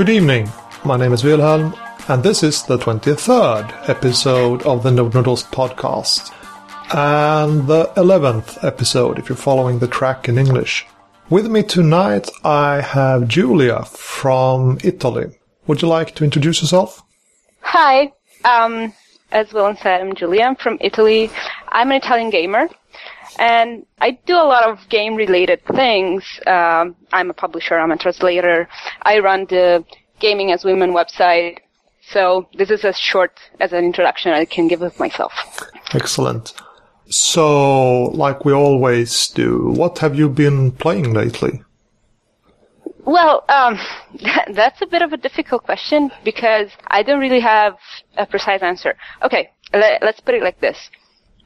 Good evening. My name is Wilhelm, and this is the 23rd episode of the Nord Nordost podcast, and the 11th episode if you're following the track in English. With me tonight, I have Giulia from Italy. Would you like to introduce yourself? Hi. Um, as Willem said, I'm Giulia. I'm from Italy. I'm an Italian gamer. And I do a lot of game related things. Um, I'm a publisher, I'm a translator. I run the Gaming as Women website. So this is as short as an introduction I can give of myself. Excellent. So, like we always do, what have you been playing lately? Well, um, that's a bit of a difficult question because I don't really have a precise answer. Okay, let, us put it like this.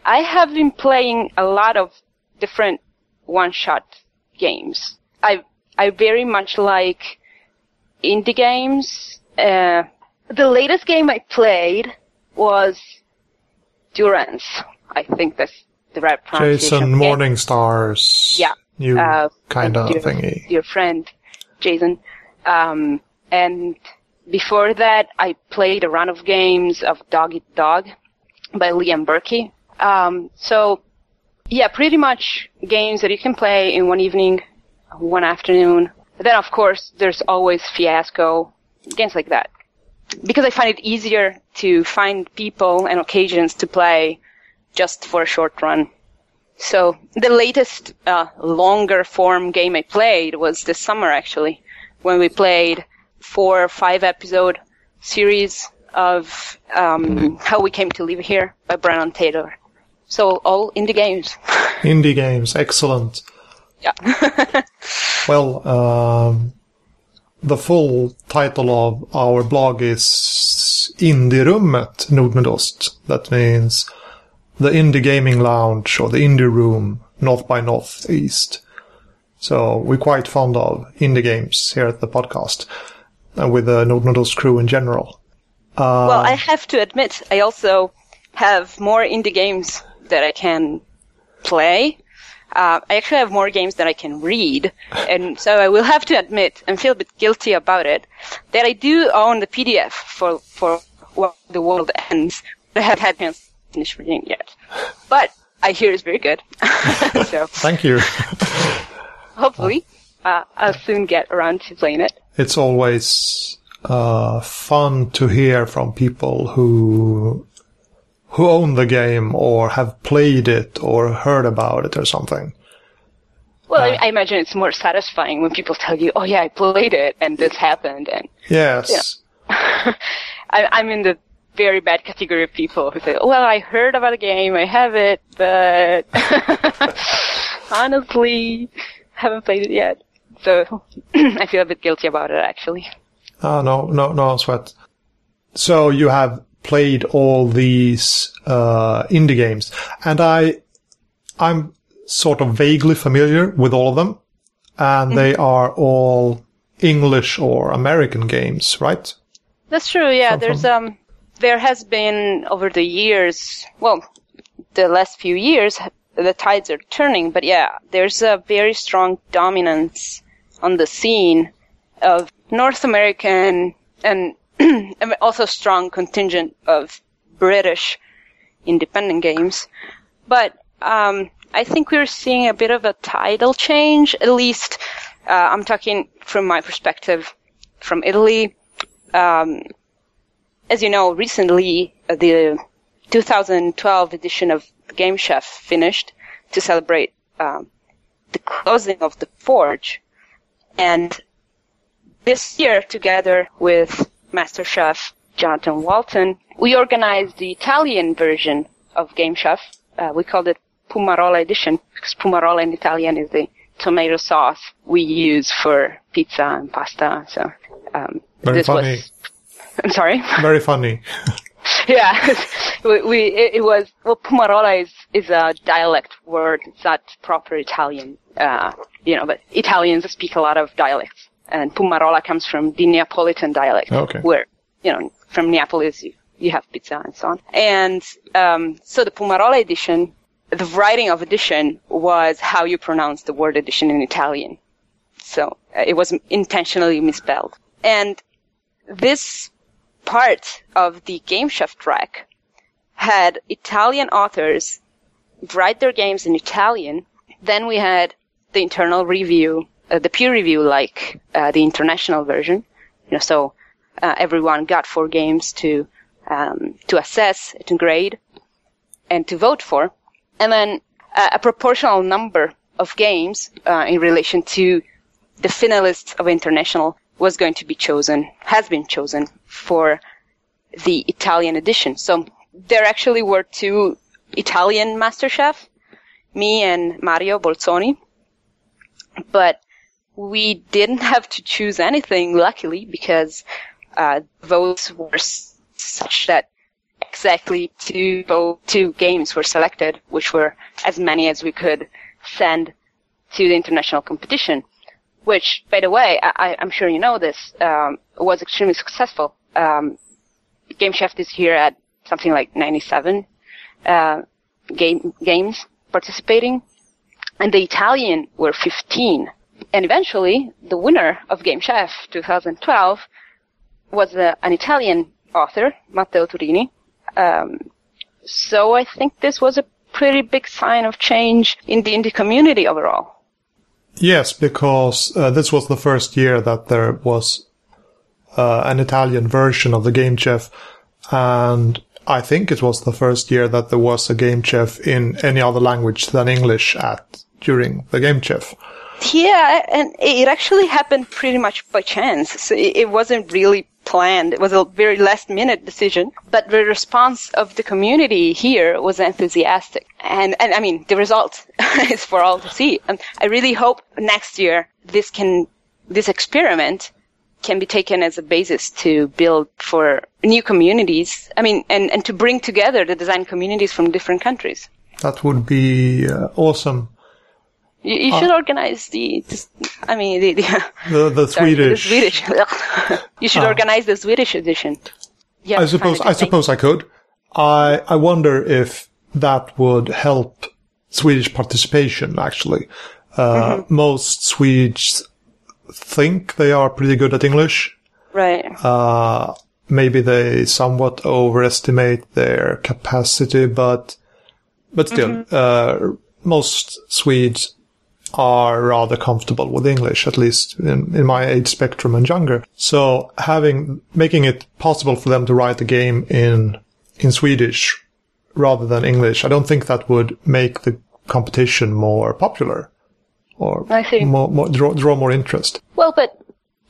I have been playing a lot of different one-shot games. I I very much like indie games. Uh, the latest game I played was Durance. I think that's the right pronunciation. Jason Morningstar's yeah, new uh, kind of thingy. Dear friend, Jason. Um, and before that, I played a run of games of Dog Eat Dog by Liam Burke. Um, so, yeah, pretty much games that you can play in one evening, one afternoon. Then, of course, there's always Fiasco, games like that. Because I find it easier to find people and occasions to play just for a short run. So the latest uh, longer form game I played was this summer actually, when we played four or five episode series of um, How We Came to Live Here by Brennan Taylor. So all indie games. Indie games, excellent. Yeah. well, um, the full title of our blog is Indie-rummet Nordnordost. That means the indie gaming lounge or the indie room north by northeast. So we're quite fond of indie games here at the podcast and with the Nordnordost crew in general. Uh, well, I have to admit, I also have more indie games that I can play. Uh, I actually have more games than I can read, and so I will have to admit and feel a bit guilty about it that I do own the PDF for for what the world ends. I have had chance to finish reading it yet, but I hear it's very good. so thank you. hopefully, uh, I'll soon get around to playing it. It's always uh, fun to hear from people who who own the game or have played it or heard about it or something. Well, uh, I, imagine it's more satisfying when people tell you, "Oh yeah, I played it and this happened," and yes, you know. I, I'm in the very bad category of people who say, "Well, I heard about a game, I have it, but honestly, haven't played it yet." So I feel a bit guilty about it, actually. Oh no, no, no sweat. So you have played all these uh, indie games, and I, I'm sort of vaguely familiar with all of them, and mm-hmm. they are all English or American games, right? That's true. Yeah, there's from... um, there has been over the years, well, the last few years, the tides are turning, but yeah, there's a very strong dominance on the scene of North American and also strong contingent of British independent games. But um, I think we're seeing a bit of a tidal change. At least uh, I'm talking from my perspective from Italy. Um, as you know, recently uh, the 2012 edition of Game Chef finished to celebrate um, the closing of the Forge, and this year, together with Master Chef Jonathan Walton, we organized the Italian version of Game Chef. Uh, we called it Pummarola edition because Pummarola in Italian is the tomato sauce we use for pizza and pasta. So um, very this funny. was. I'm sorry. Very funny. yeah, we, we it, it, was well. Pummarola is is a dialect word. It's not proper Italian. Uh, you know, but Italians speak a lot of dialects and Pummarola comes from the Neapolitan dialect, okay. where you know from Neapolis you, you have pizza and so on. And um, so the Pummarola edition, the writing of edition was how you pronounce the word edition in Italian. So uh, it was intentionally misspelled. And this part of the Game Chef track had Italian authors write their games in Italian. Then we had the internal review, uh, the peer review, like uh, the international version. You know, so uh, everyone got four games to um, to assess, to grade, and to vote for, and then a proportional number of games uh, in relation to the finalists of international was going to be chosen, has been chosen for the Italian edition. So there actually were two Italian master chef, me and Mario Bolzoni, but we didn't have to choose anything, luckily, because uh, votes were such that exactly two two games were selected, which were as many as we could send to the international competition. Which, by the way, I, am sure you know this, um, was extremely successful. Um, Game Chef is here at something like 97 uh, game games participating, and the Italian were 15. And eventually, the winner of Game Chef 2012 was uh, an Italian author, Matteo Turini. Um, so I think this was a pretty big sign of change in the indie community overall. Yes, because uh, this was the first year that there was uh, an Italian version of the Game Chef, and I think it was the first year that there was a Game Chef in any other language than English at during the Game Chef. Yeah, and it actually happened pretty much by chance. So it wasn't really planned. It was a very last minute decision, but the response of the community here was enthusiastic. And, and I mean, the result is for all to see. And I really hope next year this can, this experiment can be taken as a basis to build for new communities. I mean, and, and to bring together the design communities from different countries. That would be uh, awesome. You, you should uh, organize the, the, I mean, the, the, the, the sorry, Swedish. The Swedish. you should uh, organize the Swedish edition. Yeah, I suppose, I suppose I could. I, I wonder if that would help Swedish participation, actually. Uh, mm-hmm. most Swedes think they are pretty good at English. Right. Uh, maybe they somewhat overestimate their capacity, but, but still, mm-hmm. uh, most Swedes are rather comfortable with English, at least in, in my age spectrum and younger. So having, making it possible for them to write the game in, in Swedish rather than English, I don't think that would make the competition more popular or more, more, draw, draw more interest. Well, but,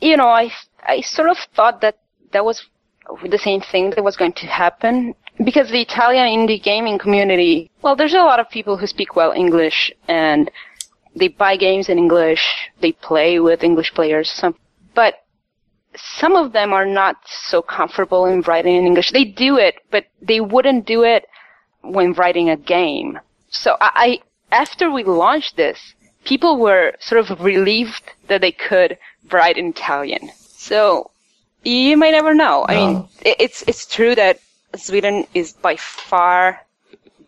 you know, I, I sort of thought that that was the same thing that was going to happen because the Italian indie gaming community, well, there's a lot of people who speak well English and they buy games in English, they play with English players, some, but some of them are not so comfortable in writing in English. They do it, but they wouldn't do it when writing a game. So I, I after we launched this, people were sort of relieved that they could write in Italian. So you might never know. I mean, it's it's true that Sweden is by far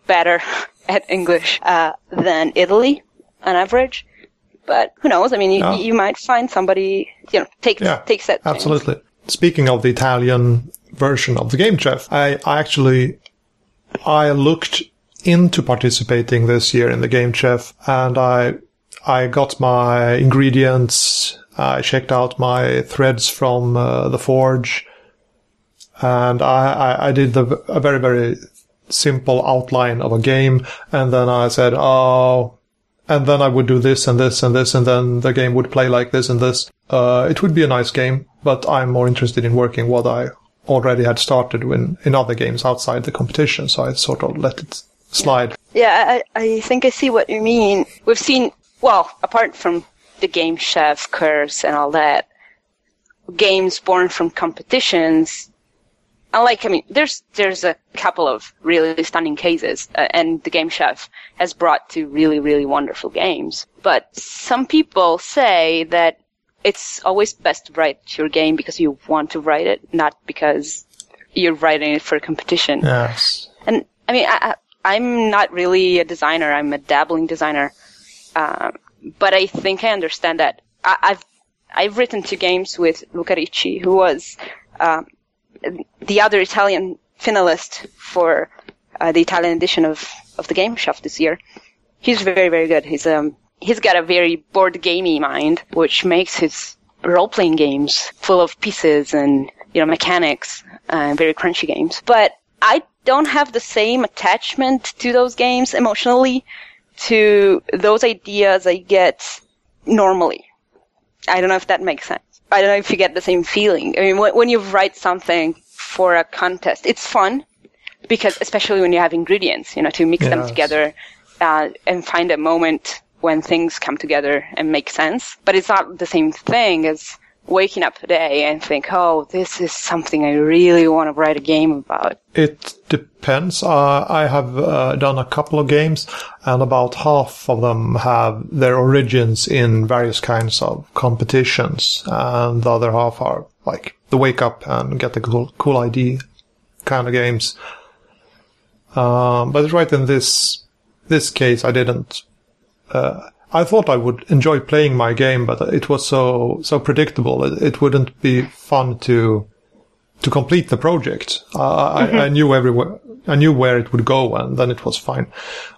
better at English uh, than Italy on average. But who knows? I mean, you, you might find somebody, you know, takes yeah, takes that. Absolutely. Thing. Speaking of the Italian version of the Game Chef, I, I actually I looked into participating this year in the Game Chef, and I I got my ingredients. I checked out my threads from uh, the forge, and I, I, I did the, a very very simple outline of a game, and then I said, "Oh, and then I would do this and this and this, and then the game would play like this and this. Uh, it would be a nice game, but I'm more interested in working what I already had started in, in other games outside the competition, so I sort of let it slide. Yeah, I, I think I see what you mean. We've seen, well, apart from the game chef curse and all that, games born from competitions like, I mean, there's there's a couple of really stunning cases, uh, and the Game Chef has brought to really really wonderful games. But some people say that it's always best to write your game because you want to write it, not because you're writing it for a competition. Yes. And I mean, I, am not really a designer. I'm a dabbling designer, um, but I think I understand that. I, I've I've written two games with Luca Ricci, who was uh, the other Italian finalist for uh, the Italian edition of, of the Game Chef this year. He's very, very good. He's, um, he's got a very board gamey mind, which makes his role-playing games full of pieces and, you know, mechanics, uh, very crunchy games. But I don't have the same attachment to those games emotionally to those ideas I get normally. I don't know if that makes sense. I don't know if you get the same feeling. I mean, when you write something for a contest, it's fun because especially when you have ingredients, you know, to mix yes. them together uh, and find a moment when things come together and make sense. But it's not the same thing as waking up today and think, oh, this is something I really want to write a game about? It depends. Uh, I have uh, done a couple of games, and about half of them have their origins in various kinds of competitions, and the other half are like the wake up and get the cool, cool idea kind of games. Um, but right in this this case, I didn't. Uh, I thought I would enjoy playing my game, but it was so so predictable. It, it wouldn't be fun to to complete the project. Uh, mm-hmm. I, I, knew everywhere. I knew where it would go, and then it was fine.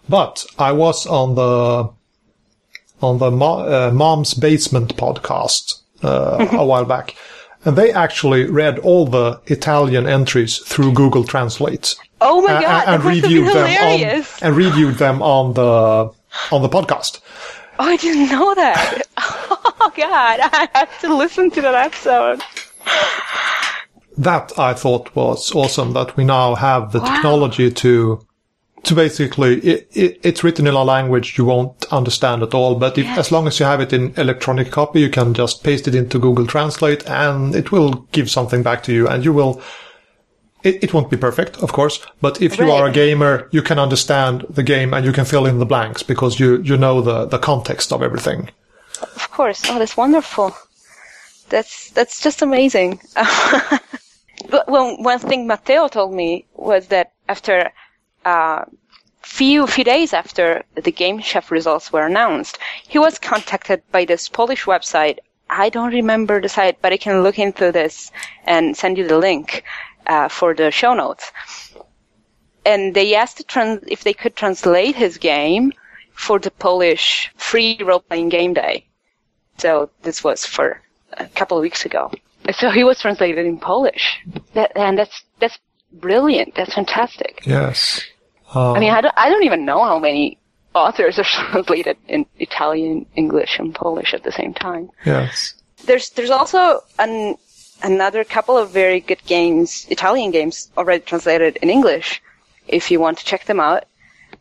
But I was on the on the Mo- uh, Mom's Basement podcast uh, mm-hmm. a while back, and they actually read all the Italian entries through Google Translate. Oh my god! And, and reviewed them on and reviewed them on the on the podcast. Oh, I didn't know that. oh God, I have to listen to that episode. That I thought was awesome. That we now have the wow. technology to to basically it, it, it's written in a language you won't understand at all. But if, as long as you have it in electronic copy, you can just paste it into Google Translate, and it will give something back to you, and you will it, it won't be perfect, of course, but if you right. are a gamer, you can understand the game and you can fill in the blanks because you, you know the, the context of everything. Of course. Oh, that's wonderful. That's, that's just amazing. but well, one thing Matteo told me was that after, uh, few few days after the game chef results were announced, he was contacted by this Polish website. I don't remember the site, but I can look into this and send you the link uh, for the show notes. And they asked trans- if they could translate his game for the Polish free role-playing game day. So this was for a couple of weeks ago. So he was translated in Polish. That, and that's, that's brilliant. That's fantastic. Yes. Um, I mean, I don't, I don't even know how many authors are translated in Italian, English, and Polish at the same time. Yes. There's, there's also an another couple of very good games, Italian games, already translated in English, if you want to check them out.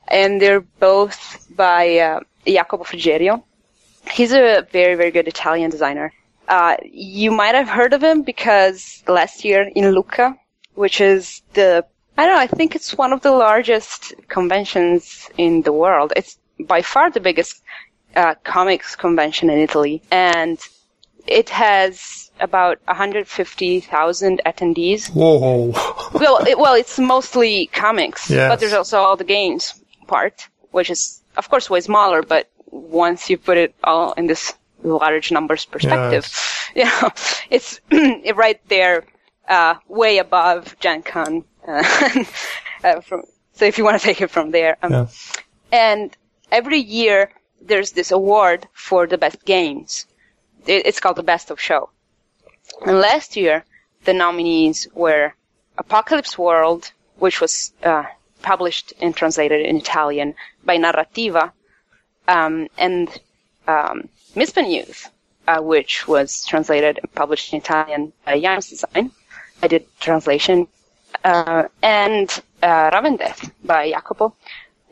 And they're both by uh, Jacopo Frigerio. He's a very, very good Italian designer. Uh, you might have heard of him because last year in Lucca, which is the, I don't know, I think it's one of the largest conventions in the world. It's by far the biggest uh, comics convention in Italy. And it has about 150,000 attendees. Whoa. well, it, well, it's mostly comics, yes. but there's also all the games part, which is, of course, way smaller, but once you put it all in this large numbers perspective, yes. you know, it's right there, uh, way above Gen Con. Uh, uh, from, so if you want to take it from there. Um, yeah. And every year there's this award for the best games. It's called the best of show. And last year, the nominees were Apocalypse World, which was uh, published and translated in Italian by Narrativa, um, and um, Misspent Youth, uh, which was translated and published in Italian by Janus Design. I did translation. Uh, and uh, Ravendeth by Jacopo,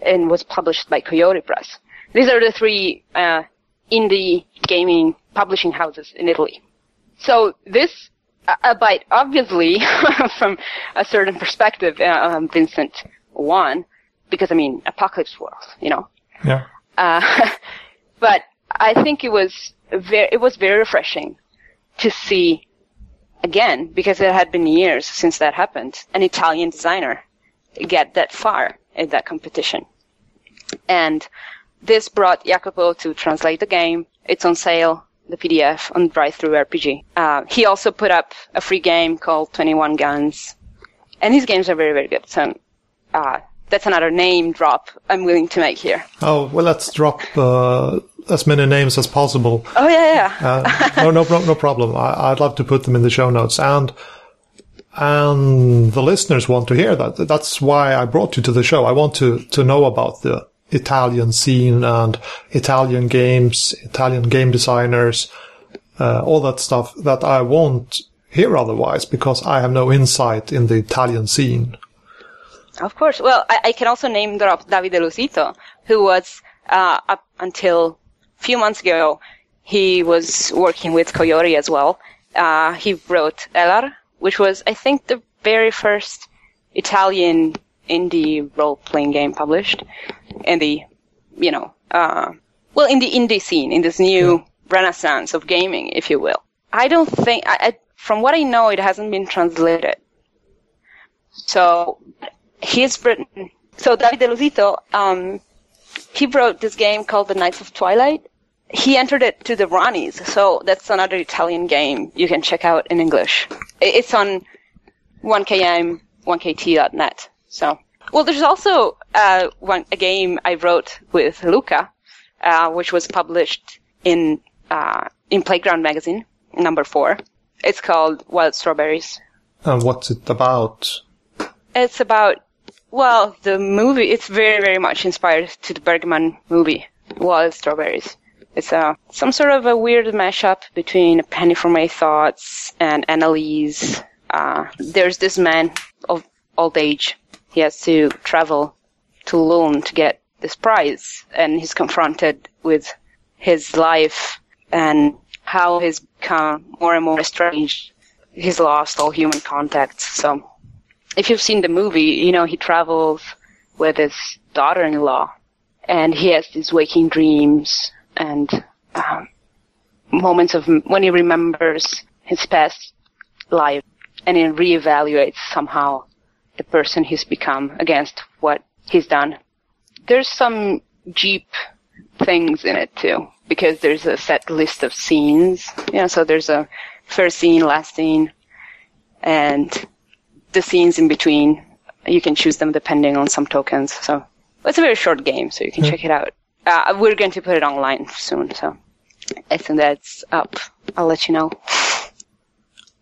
and was published by Coyote Press. These are the three uh, indie gaming publishing houses in Italy. So this, uh, but obviously, from a certain perspective, uh, um, Vincent won because I mean, Apocalypse World, you know. Yeah. Uh, but I think it was very, it was very refreshing to see again because it had been years since that happened an Italian designer get that far in that competition, and this brought Jacopo to translate the game. It's on sale the PDF on Drive-Thru RPG. Uh, he also put up a free game called 21 Guns, and his games are very, very good. So uh, that's another name drop I'm willing to make here. Oh well, let's drop uh, as many names as possible. Oh yeah, yeah. uh, no, no, no, no problem. I, would love to put them in the show notes, and and the listeners want to hear that. That's why I brought you to the show. I want to to know about the Italian scene and Italian games, Italian game designers, uh, all that stuff that I won't hear otherwise because I have no insight in the Italian scene. Of course. Well, I, I can also name drop Davide Losito, who was uh, up until a few months ago. He was working with Coyote as well. Uh, he wrote Elar, which was, I think, the very first Italian indie role-playing game published in the, you know, uh, well, in the indie scene, in this new yeah. renaissance of gaming, if you will. I don't think, I, I, from what I know, it hasn't been translated. So, he's written, so David Losito, um, he wrote this game called The Knights of Twilight. He entered it to the Ronnies, so that's another Italian game you can check out in English. It's on 1km, 1kt.net. So, well, there's also uh, one a game I wrote with Luca, uh, which was published in uh, in Playground magazine, number four. It's called Wild Strawberries. And what's it about? It's about well, the movie. It's very very much inspired to the Bergman movie, Wild Strawberries. It's a some sort of a weird mashup between A Penny for My Thoughts and Annalise. Uh, there's this man of old age he has to travel to Lund to get this prize, and he's confronted with his life and how he's become more and more estranged. He's lost all human contact. So, if you've seen the movie, you know he travels with his daughter-in-law, and he has these waking dreams and um, moments of when he remembers his past life, and he reevaluates somehow the person he's become against what he's done. There's some Jeep things in it too, because there's a set list of scenes. You know, so there's a first scene, last scene, and the scenes in between. You can choose them depending on some tokens. So it's a very short game, so you can mm-hmm. check it out. Uh, we're going to put it online soon, so I think that's up. I'll let you know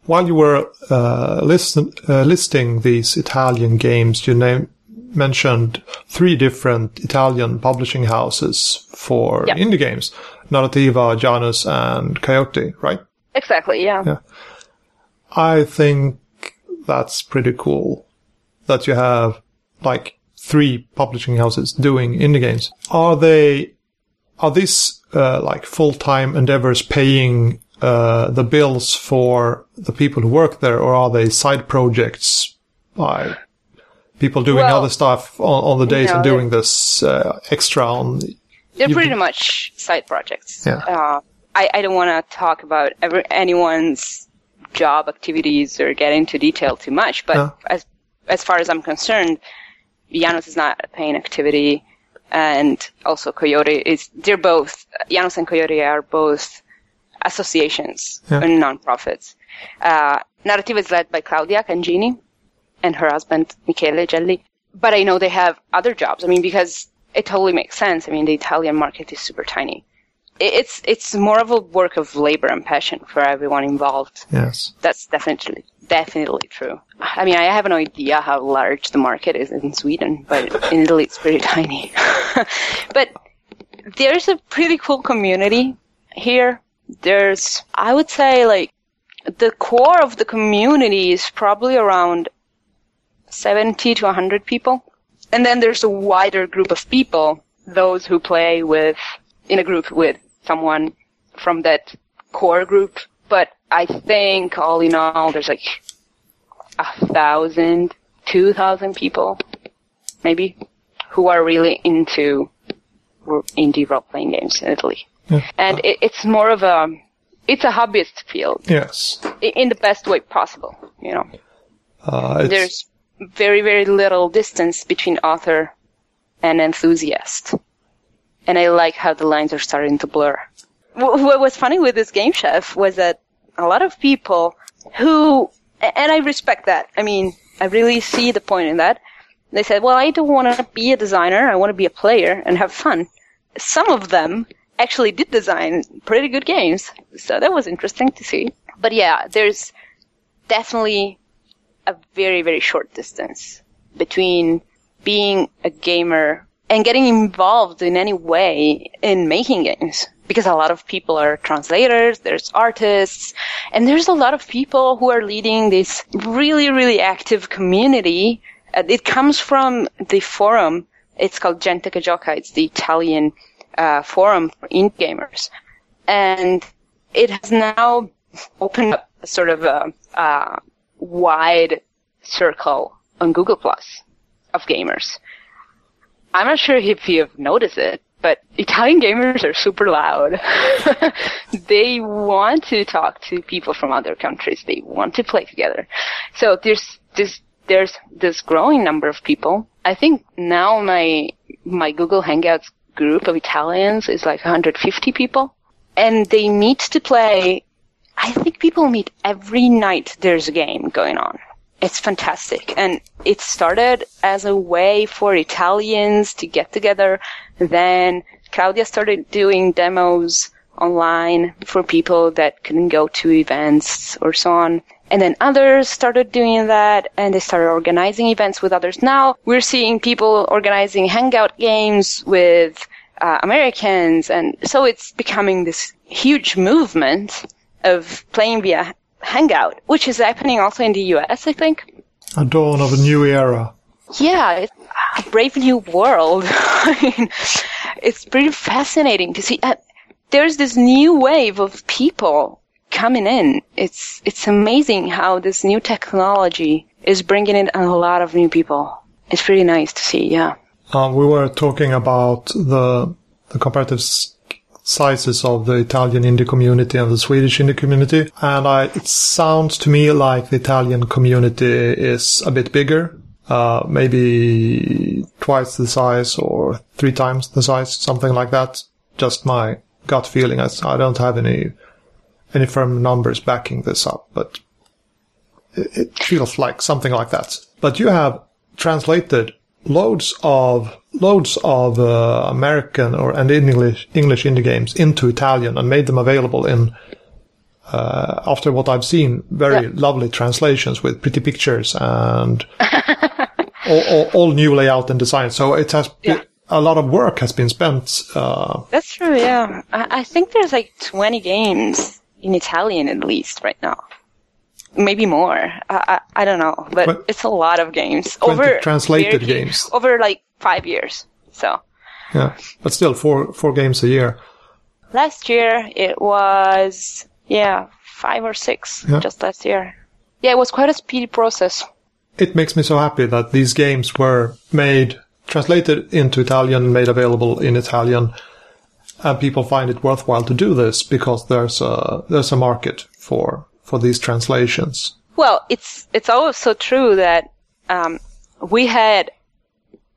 while you were uh, listen, uh, listing these Italian games, you name, mentioned three different Italian publishing houses for yeah. indie games: Narrativa, Janus, and Coyote. Right? Exactly. Yeah. Yeah. I think that's pretty cool that you have like three publishing houses doing indie games. Are they? Are these uh, like full-time endeavors paying uh, the bills for the people who work there, or are they side projects by people doing well, other stuff on, on the days no, and doing this uh, extra on? The, they're pretty much side projects. Yeah. Uh, I, I don't want to talk about every, anyone's job activities or get into detail too much, but as as far as I'm concerned, Janus is not a paying activity, and also Coyote is. They're both Janus and Coyote are both associations yeah. and nonprofits. Uh, Narrativa is led by Claudia Cangini and her husband Michele Gelli. But I know they have other jobs. I mean, because it totally makes sense. I mean, the Italian market is super tiny. It's it's more of a work of labor and passion for everyone involved. Yes, that's definitely definitely true. I mean, I have no idea how large the market is in Sweden, but in Italy it's pretty tiny. but there's a pretty cool community here there's, I would say, like, the core of the community is probably around 70 to 100 people. And then there's a wider group of people, those who play with, in a group with someone from that core group. But I think all in all, there's like a thousand, two thousand people, maybe, who are really into indie role playing games in Italy. Yeah. And it, it's more of a, it's a hobbyist field. Yes. In the best way possible, you know. Uh, There's very, very little distance between author and enthusiast. And I like how the lines are starting to blur. what was funny with this game chef was that a lot of people who, and I respect that. I mean, I really see the point in that. They said, well, I don't want to be a designer. I want to be a player and have fun. Some of them actually did design pretty good games. So that was interesting to see. But yeah, there's definitely a very, very short distance between being a gamer and getting involved in any way in making games. Because a lot of people are translators, there's artists, and there's a lot of people who are leading this really, really active community. Uh, it comes from the forum. It's called Gente Gioca. It's the Italian uh, forum for indie gamers. And it has now opened up sort of a, a wide circle on Google Plus of gamers. I'm not sure if you've noticed it, but Italian gamers are super loud. they want to talk to people from other countries. They want to play together. So there's this there's this growing number of people. I think now my my Google Hangouts group of Italians is like 150 people, and they meet to play. I think people meet every night. There's a game going on it's fantastic. And it started as a way for Italians to get together. Then Claudia started doing demos online for people that couldn't go to events or so on. And then others started doing that and they started organizing events with others. Now we're seeing people organizing hangout games with uh, Americans. And so it's becoming this huge movement of playing via Hangout, which is happening also in the US, I think. A dawn of a new era. Yeah, a brave new world. I mean, it's pretty fascinating to see. Uh, there's this new wave of people coming in. It's it's amazing how this new technology is bringing in a lot of new people. It's pretty nice to see. Yeah. Um, we were talking about the the comparative sizes of the Italian indie community and the Swedish indie community. And I, it sounds to me like the Italian community is a bit bigger, uh, maybe twice the size or three times the size, something like that. Just my gut feeling. I, I don't have any, any firm numbers backing this up, but it, it feels like something like that. But you have translated loads of loads of uh, American or and English English indie games into Italian and made them available in. Uh, after what I've seen, very yeah. lovely translations with pretty pictures and all, all, all, new layout and design. So it has yeah. a lot of work has been spent. Uh, That's true. Yeah, I, I think there's like 20 games in Italian at least right now maybe more. I, I, I don't know, but, but, it's a lot of games over translated games over like five years. So yeah, but still four four games a year. Last year it was yeah five or six yeah. just last year. Yeah, it was quite a speedy process. It makes me so happy that these games were made translated into Italian, made available in Italian, and people find it worthwhile to do this because there's a there's a market for for these translations? Well, it's it's also true that um, we had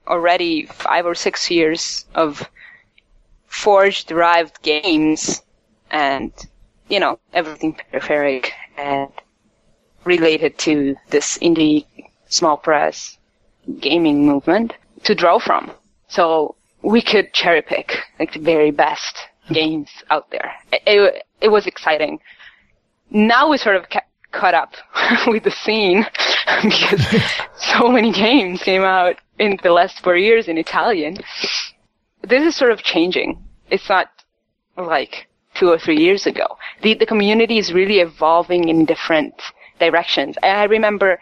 already five or six years of Forge derived games and you know everything peripheric and related to this indie small press gaming movement to draw from. So we could cherry pick like the very best games out there. It, it, it was exciting now we sort of ca- caught up with the scene because so many games came out in the last four years in Italian. This is sort of changing. It's not like two or three years ago. The, the community is really evolving in different directions. And I remember,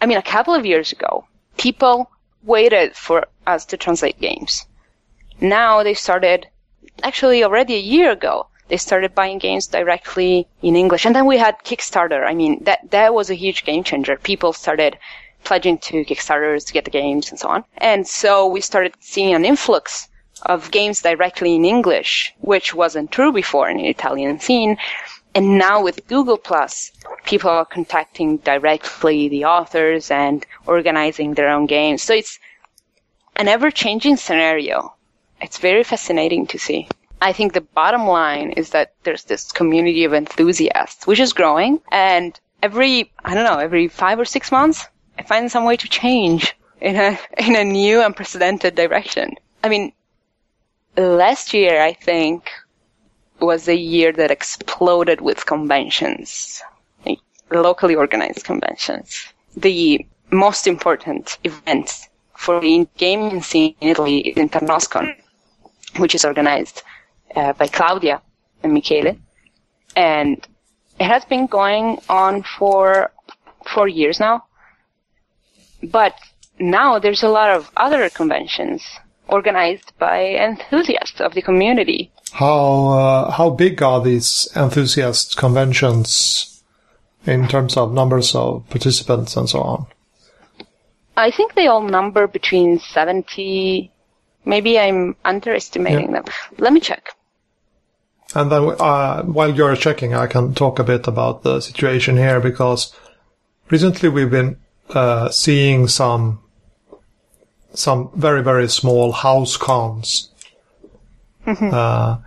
I mean, a couple of years ago, people waited for us to translate games. Now they started, actually already a year ago, they started buying games directly in English. And then we had Kickstarter. I mean, that, that was a huge game changer. People started pledging to Kickstarters to get the games and so on. And so we started seeing an influx of games directly in English, which wasn't true before in the Italian scene. And now with Google Plus, people are contacting directly the authors and organizing their own games. So it's an ever changing scenario. It's very fascinating to see. I think the bottom line is that there's this community of enthusiasts, which is growing. And every, I don't know, every five or six months, I find some way to change in a, in a new unprecedented direction. I mean, last year, I think, was a year that exploded with conventions, like locally organized conventions. The most important event for the gaming scene in Italy is in Internoscon, which is organized uh, by Claudia and Michele. And it has been going on for four years now. But now there's a lot of other conventions organized by enthusiasts of the community. How uh, how big are these enthusiast conventions in terms of numbers of participants and so on? I think they all number between 70. Maybe I'm underestimating yeah. them. Let me check. And then uh, while you're checking, I can talk a bit about the situation here because recently we've been uh, seeing some some very very small house cons, mm-hmm. uh,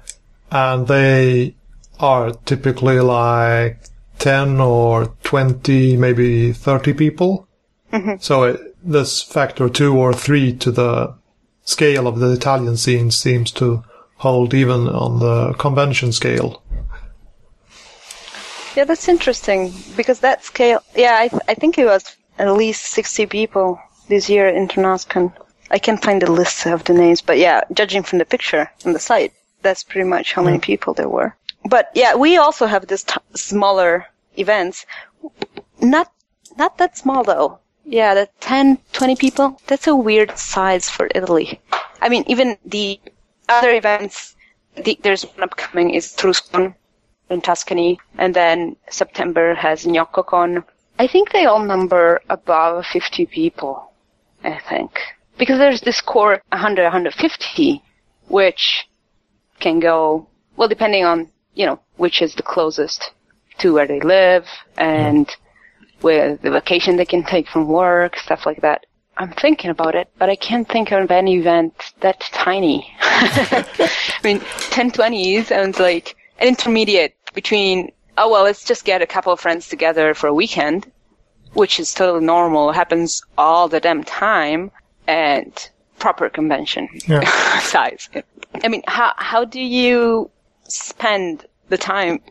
and they are typically like ten or twenty, maybe thirty people. Mm-hmm. So it, this factor two or three to the scale of the Italian scene seems to hold even on the convention scale. Yeah, that's interesting because that scale. Yeah, I, th- I think it was at least sixty people this year at Internoscon. I can't find the list of the names, but yeah, judging from the picture on the site, that's pretty much how many mm. people there were. But yeah, we also have this t- smaller events. Not not that small though. Yeah, the 10, 20 people. That's a weird size for Italy. I mean, even the other events, the, there's one upcoming is Etruscon in Tuscany, and then September has Gnoccocon. I think they all number above 50 people, I think. Because there's this core 100, 150, which can go, well, depending on, you know, which is the closest to where they live and with the vacation they can take from work, stuff like that. I'm thinking about it, but I can't think of any event that tiny. I mean, 1020 sounds like an intermediate between, oh well, let's just get a couple of friends together for a weekend, which is totally normal, happens all the damn time, and proper convention yeah. size. I mean, how, how do you spend the time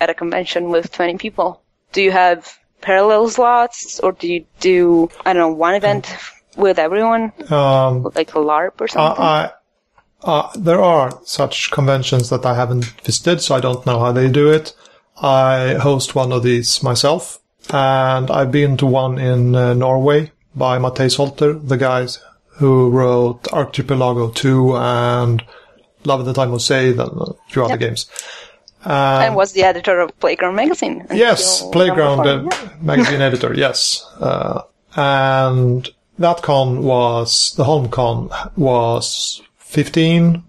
at a convention with 20 people? Do you have parallel slots, or do you do I don't know one event with everyone, um, like a LARP or something? I, uh, there are such conventions that I haven't visited, so I don't know how they do it. I host one of these myself, and I've been to one in uh, Norway by Matthijs Holter, the guys who wrote Archipelago 2 and Love the Time of Save and a few yep. other games. Um, and was the editor of Playground magazine. Yes, Playground uh, yeah. magazine editor. Yes, uh, and that con was the home con was 15,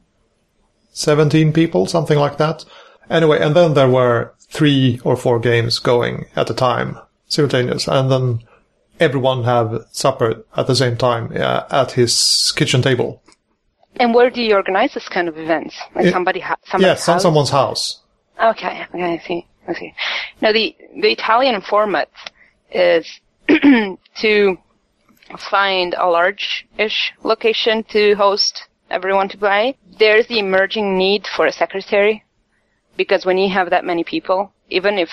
17 people, something like that. Anyway, and then there were three or four games going at a time, simultaneous, and then everyone have supper at the same time uh, at his kitchen table. And where do you organize this kind of events? Like it, somebody, ha- somebody's yeah, house? someone's house. Okay, okay, I see, I see. Now the the Italian format is to find a large-ish location to host everyone to play. There's the emerging need for a secretary because when you have that many people, even if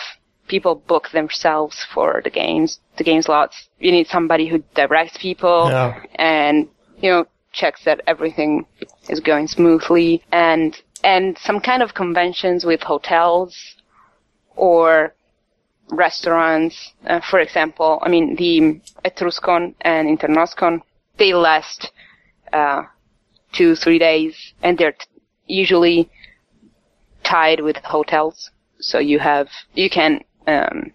people book themselves for the games, the game slots, you need somebody who directs people yeah. and you know checks that everything is going smoothly and and some kind of conventions with hotels or restaurants. Uh, for example, I mean, the Etruscon and Internoscon, they last uh, two, three days, and they're t- usually tied with hotels. So you have, you can um,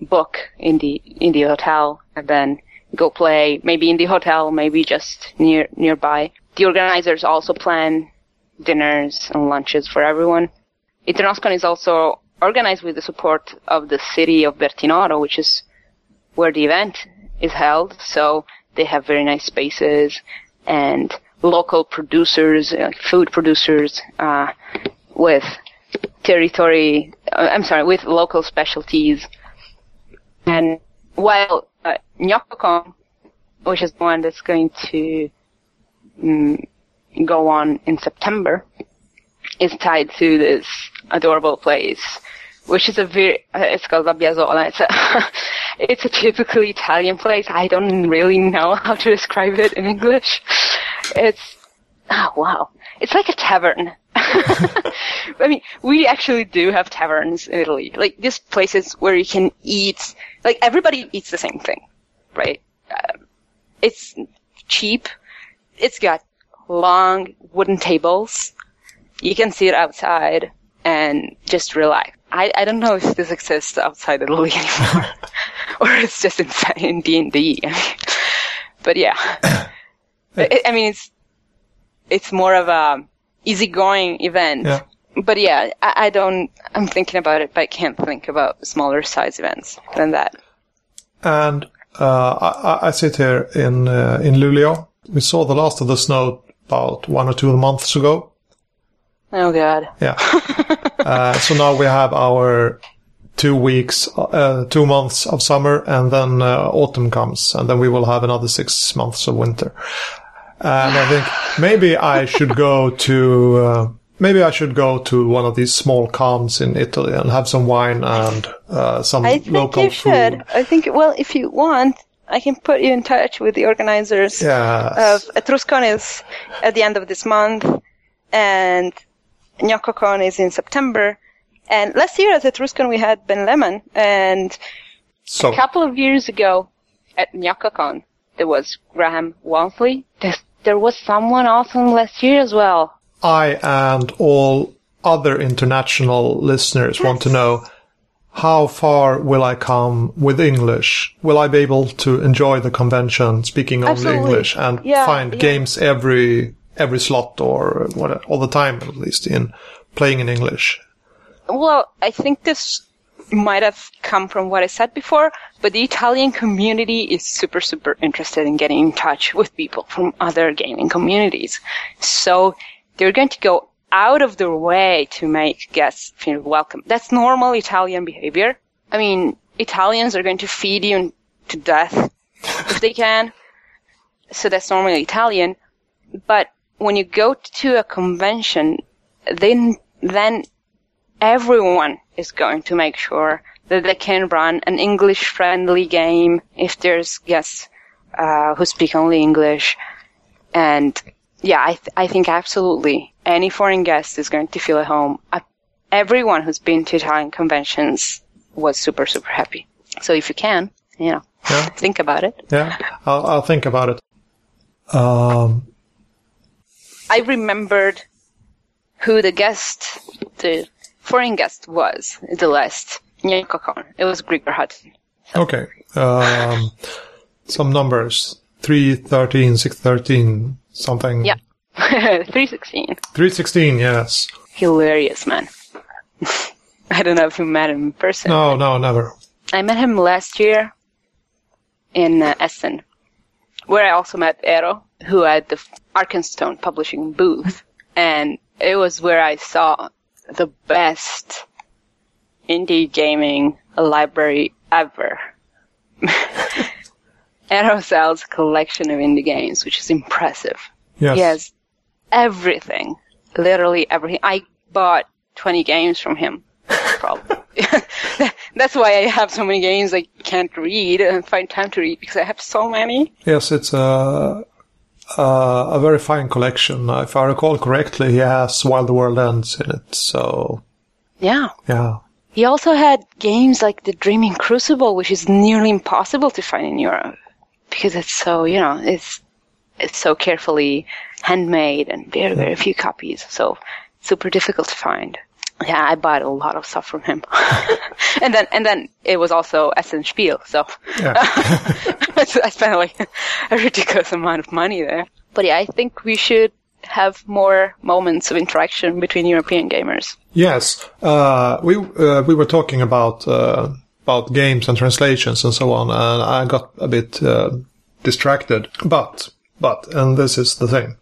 book in the in the hotel and then go play, maybe in the hotel, maybe just near nearby. The organizers also plan dinners and lunches for everyone. Internoscon is also organized with the support of the city of Bertinoro, which is where the event is held. So they have very nice spaces and local producers, like food producers, uh, with territory. Uh, I'm sorry, with local specialties. And while uh, which is the one that's going to um, go on in September, is tied to this adorable place, which is a very, uh, it's called La Biasola. It's a, it's a typically Italian place. I don't really know how to describe it in English. It's, oh wow. It's like a tavern. I mean, we actually do have taverns in Italy. Like, these places where you can eat, like, everybody eats the same thing, right? Um, it's cheap. It's got long wooden tables. You can sit outside and just relax. I, I don't know if this exists outside Italy anymore, or it's just inside in D and D. But yeah, I, I mean it's it's more of a easygoing event. Yeah. But yeah, I, I don't. I'm thinking about it, but I can't think about smaller size events than that. And uh, I, I sit here in uh, in Luleå. We saw the last of the snow about one or two months ago. Oh god. Yeah. uh, so now we have our two weeks, uh, two months of summer, and then uh, autumn comes, and then we will have another six months of winter. And I think maybe I should go to uh, maybe I should go to one of these small cons in Italy and have some wine and uh, some I think local you should. food. I think, well, if you want, I can put you in touch with the organizers Yes. of Etruscon is at the end of this month, and Nyokokon is in September. And last year at Etruscon we had Ben Lehman, and so a couple of years ago at Nyokokon there was Graham Walmsley. There was someone awesome last year as well. I and all other international listeners want to know how far will I come with English? Will I be able to enjoy the convention speaking only Absolutely. English and Yeah, find yeah. games every every slot or what all the time at least in playing in English? Well, I think this might have come from what I said before, but the Italian community is super, super interested in getting in touch with people from other gaming communities. So they're going to go out of their way to make guests feel welcome. That's normal Italian behavior. I mean, Italians are going to feed you to death if they can. So that's normally Italian. But when you go to a convention, then, then everyone is going to make sure that they can run an English friendly game if there's guests uh, who speak only English. And yeah, I, th- I think absolutely any foreign guest is going to feel at home. Uh, everyone who's been to Italian conventions was super, super happy. So if you can, you know, Yeah. think about it. Yeah, I'll, I'll think about it. Um, I remembered who the guest, the foreign guest was, the last. It was Gregor Hutton. okay. Um, some numbers. 313, 613, something. Yeah. 316. 316, yes. Hilarious, man. I don't know if you met him in person. No, no, never. I met him last year in uh, Essen, where I also met Eero, who had the Arkenstone publishing booth. And it was where I saw the best indie gaming library ever. A collection of indie games, which is impressive. Yes. He has everything. Literally everything. I bought 20 games from him. Probably. That's why I have so many games I can't read and find time to read because I have so many. Yes, it's a, a, a very fine collection. If I recall correctly, he has While the World Ends in it. So, Yeah. yeah. He also had games like The Dreaming Crucible, which is nearly impossible to find in Europe because it's so, you know, it's it's so carefully handmade and very, very few copies. So super difficult to find. Yeah, I bought a lot of stuff from him. and then, and then it was also Essen Spiel, so Yeah. I spent like a ridiculous amount of money there. But yeah, I think we should have more moments of interaction between European gamers. yes. Uh, we, uh, we were talking about, uh, about games and translations and so on, and I got a bit, uh, distracted. But, but, and this is the thing.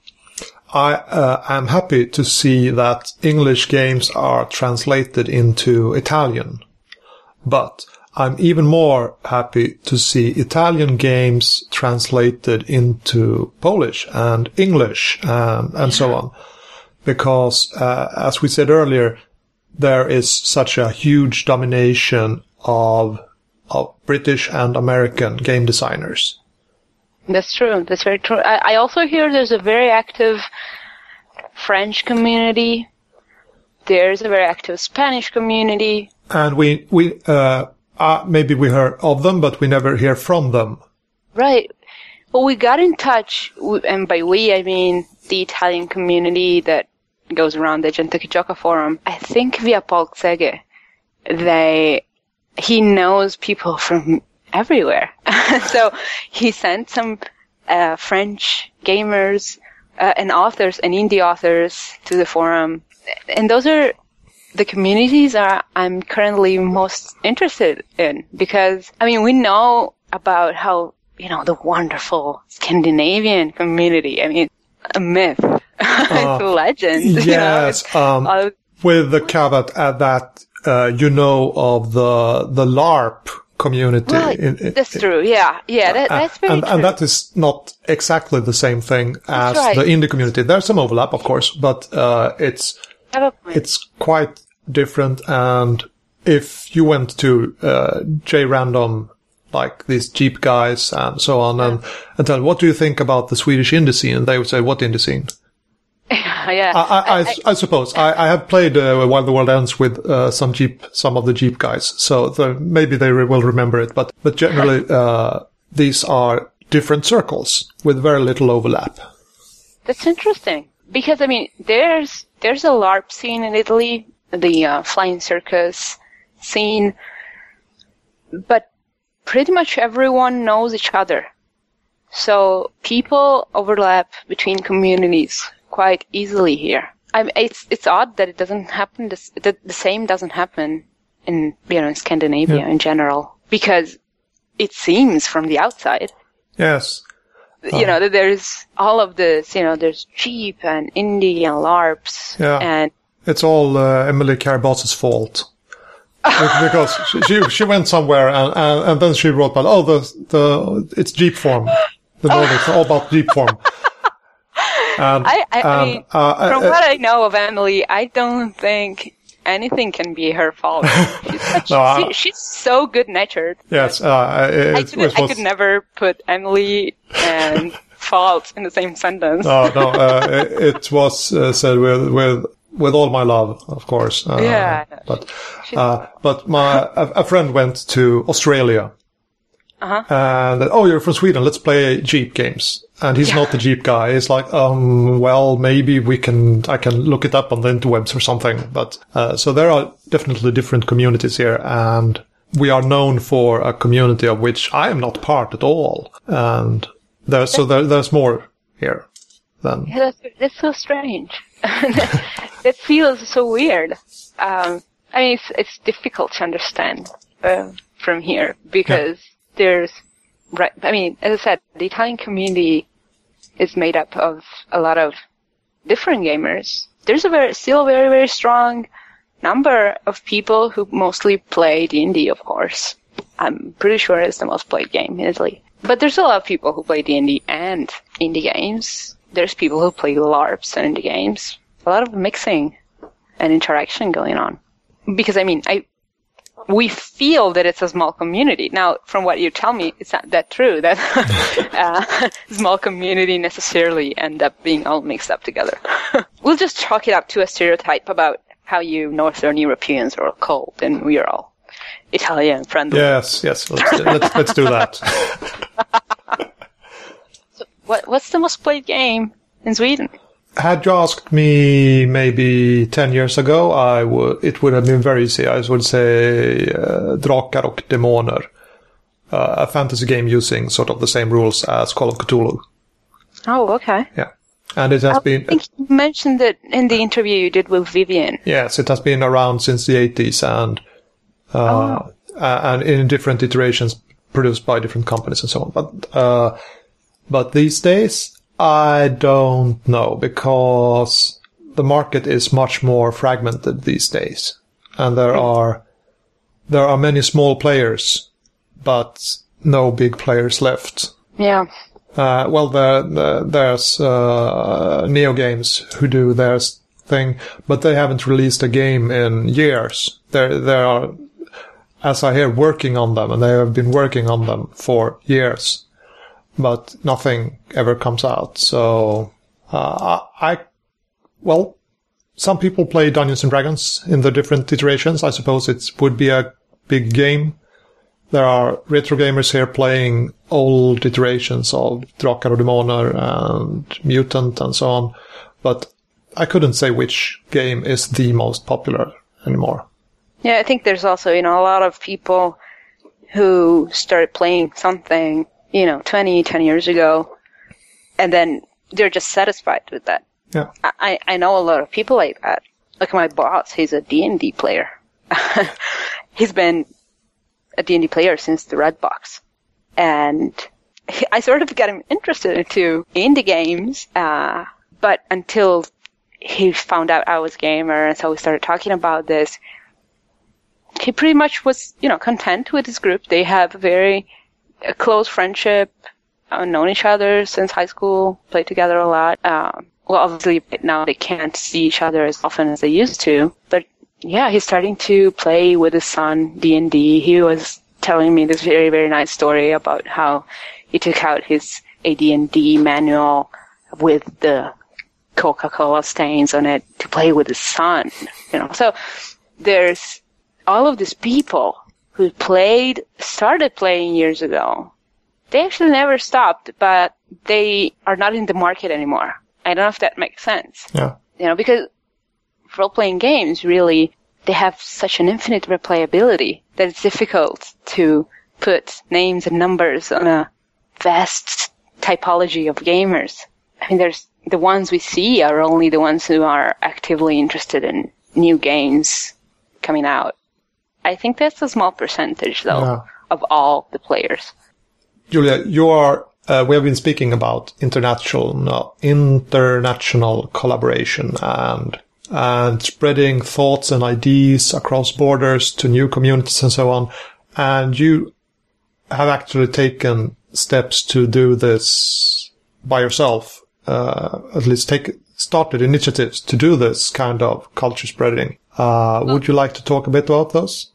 I uh, am happy to see that English games are translated into Italian, but I'm even more happy to see Italian games translated into Polish and English and, and so on, because uh, as we said earlier, there is such a huge domination of of British and American game designers. That's true. That's very true. I, I also hear there's a very active French community. There's a very active Spanish community. And we, we, uh, uh, maybe we heard of them, but we never hear from them. Right. Well, we got in touch, and by we, I mean the Italian community that goes around the Gente che Gioca forum. I think via Paul Czege, they, he knows people from everywhere. so he sent some uh, French gamers uh, and authors and indie authors to the forum, and those are the communities are I'm currently most interested in because I mean we know about how you know the wonderful Scandinavian community. I mean, a myth, uh, it's a legend. Yes, you know? um, with the caveat at that uh, you know of the the LARP community. Right. In, in, that's true. Yeah, yeah, that, that's very and, true. and that is not exactly the same thing as right. the indie community. There's some overlap, of course, but uh, it's it's quite different. And if you went to uh, J Random, like these Jeep guys and so on, yeah. and and tell what do you think about the Swedish indie scene, and they would say, "What indie scene?" yeah. I, I, I, I suppose I, have played uh, While the World Ends with uh, some Jeep, some of the Jeep guys, so the, maybe they re- will remember it. But but generally, uh, these are different circles with very little overlap. That's interesting because I mean, there's there's a LARP scene in Italy, the uh, flying circus scene, but pretty much everyone knows each other. So people overlap between communities quite easily here. I mean, it's it's odd that it doesn't happen. This, the, the same doesn't happen in you know in Scandinavia yeah. in general because it seems from the outside. Yes. You know, that there's all of this, you know, there's Jeep and Indie and LARPs. Yeah. And it's all uh, Emily Care Boss's fault. because she, she, she went somewhere and, and, and then she wrote about oh the the it's Jeep form the Nordics all about Jeep form um, I, I, um, I mean, uh, from uh, what I know of Emily, I don't think anything can be her fault. She's, such, no, she, she's so good natured. Yes, uh, it, I, could, I could never put Emily and fault in the same sentence. No, no, uh, it, it, was uh, said with with with all my love, of course. Uh, yeah, but but my a, a friend went to Australia. Uh-huh. And oh, you're from Sweden. Let's play Jeep games and he's yeah. not the Jeep guy. He's like, um, well, maybe we can, I can look it up on the interwebs or something. But, uh, so there are definitely different communities here and we are known for a community of which I am not part at all. And there's, so there, there's more here than. Yeah, that's, that's so strange. that, feels so weird. Um, I mean, it's, it's difficult to understand, uh, from here because yeah. there's, right, I mean, as I said, the Italian community is made up of a lot of different gamers. There's a very, still a very, very strong number of people who mostly play D&D, of course. I'm pretty sure it's the most played game in Italy. But there's a lot of people who play D&D and indie games. There's people who play LARPs and indie games. A lot of mixing and interaction going on. Because I mean, I we feel that it's a small community. Now, from what you tell me, it's not that true. That uh, small community necessarily end up being all mixed up together. we'll just chalk it up to a stereotype about how you Northern Europeans are cold and we are all Italian friendly. Yes, yes. Let's let's, let's do that. so what what's the most played game in Sweden? Had you asked me maybe 10 years ago, I would, it would have been very easy. I would say uh, Drakar och Demoner. Uh, a fantasy game using sort of the same rules as Call of Cthulhu. Oh, okay. Yeah. And it has I been. I think you mentioned it in the interview you did with Vivian. Yes, it has been around since the 80s and, uh, oh. and in different iterations produced by different companies and so on. But, uh, but these days, I don't know because the market is much more fragmented these days, and there are there are many small players, but no big players left. Yeah. Uh, well, there, there, there's uh, Neo Games who do their thing, but they haven't released a game in years. There, there are, as I hear, working on them, and they have been working on them for years, but nothing ever comes out. So, uh, I, well, some people play Dungeons and Dragons in the different iterations. I suppose it would be a big game there are retro gamers here playing old iterations of Drakar och Demoner and Mutant and so on, but I couldn't say which game is the most popular anymore. Yeah, I think there's also, you know, a lot of people who started playing something, you know, 20, 10 years ago, and then they're just satisfied with that. Yeah. I, I know a lot of people like that. Like my boss, he's a D&D player. he's been a D&D player since the Red Box. And I sort of got him interested into indie games, uh, but until he found out I was a gamer, and so we started talking about this, he pretty much was, you know, content with his group. They have a very a close friendship, uh, known each other since high school, played together a lot. Um, well, obviously now they can't see each other as often as they used to, but yeah, he's starting to play with his son D&D. He was telling me this very, very nice story about how he took out his AD&D manual with the Coca-Cola stains on it to play with his son. You know, so there's all of these people who played, started playing years ago. They actually never stopped, but they are not in the market anymore. I don't know if that makes sense. Yeah. You know, because role-playing games really, they have such an infinite replayability that it's difficult to put names and numbers on a vast typology of gamers. I mean, there's the ones we see are only the ones who are actively interested in new games coming out. I think that's a small percentage, though, yeah. of all the players. Giulia, you are. Uh, we have been speaking about international international collaboration and and spreading thoughts and ideas across borders to new communities and so on. And you have actually taken steps to do this by yourself, uh, at least take started initiatives to do this kind of culture spreading. Uh, would you like to talk a bit about those?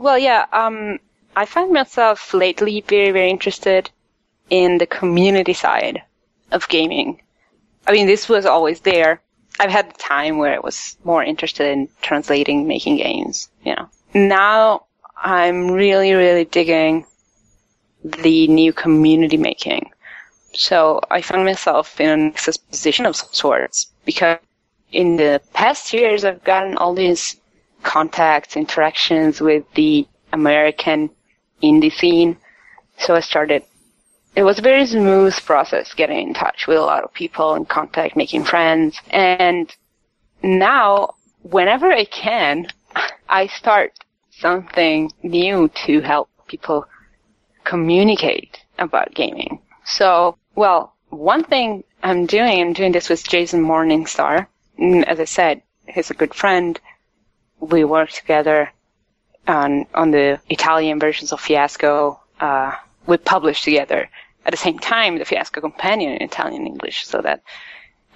Well, yeah. Um, I find myself lately very, very interested in the community side of gaming. I mean, this was always there, I've had the time where I was more interested in translating, making games, you know. Now I'm really, really digging the new community making. So I found myself in an position of sorts because in the past years I've gotten all these contacts, interactions with the American indie scene. So I started it was a very smooth process getting in touch with a lot of people and contact, making friends. And now, whenever I can, I start something new to help people communicate about gaming. So, well, one thing I'm doing, I'm doing this with Jason Morningstar. Mm, as I said, he's a good friend. We work together on on the Italian versions of Fiasco. Uh, we publish together at the same time the Fiasco Companion in Italian English, so that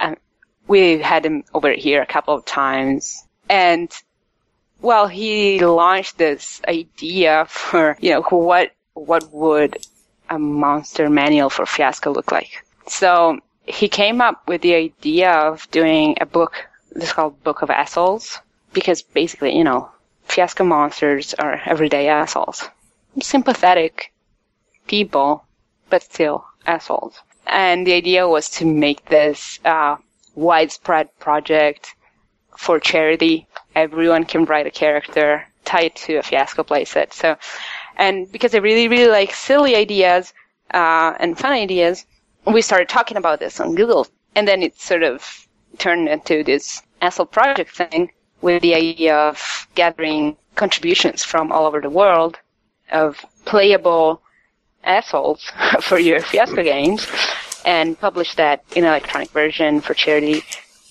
um, we had him over here a couple of times, and well, he launched this idea for you know what what would a monster manual for Fiasco look like. So he came up with the idea of doing a book. This is called Book of Assholes because basically, you know, Fiasco monsters are everyday assholes, sympathetic people but still assholes. And the idea was to make this uh, widespread project for charity. Everyone can write a character tied to a fiasco playset. So, and because I really, really like silly ideas uh, and fun ideas, we started talking about this on Google, and then it sort of turned into this asshole project thing with the idea of gathering contributions from all over the world of playable assholes for your Fiasco games and publish that in electronic version for charity.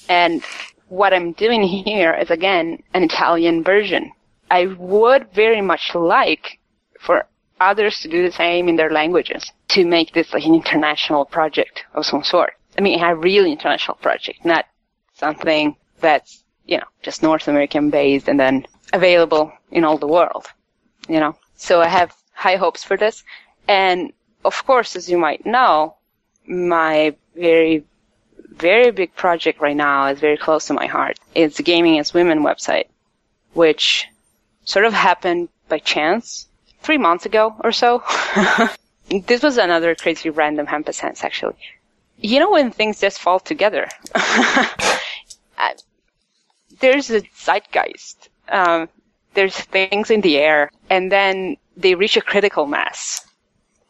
And what I'm doing here is again an Italian version. I would very much like for others to do the same in their languages to make this like an international project of some sort. I mean, a real international project, not something that's, you know, just North American based and then available in all the world, you know. So I have high hopes for this. And of course, as you might know, my very, very big project right now is very close to my heart. It's the Gaming as Women website, which sort of happened by chance three months ago or so. this was another crazy random sense, actually. You know when things just fall together? there's a zeitgeist. Um, there's things in the air, and then they reach a critical mass,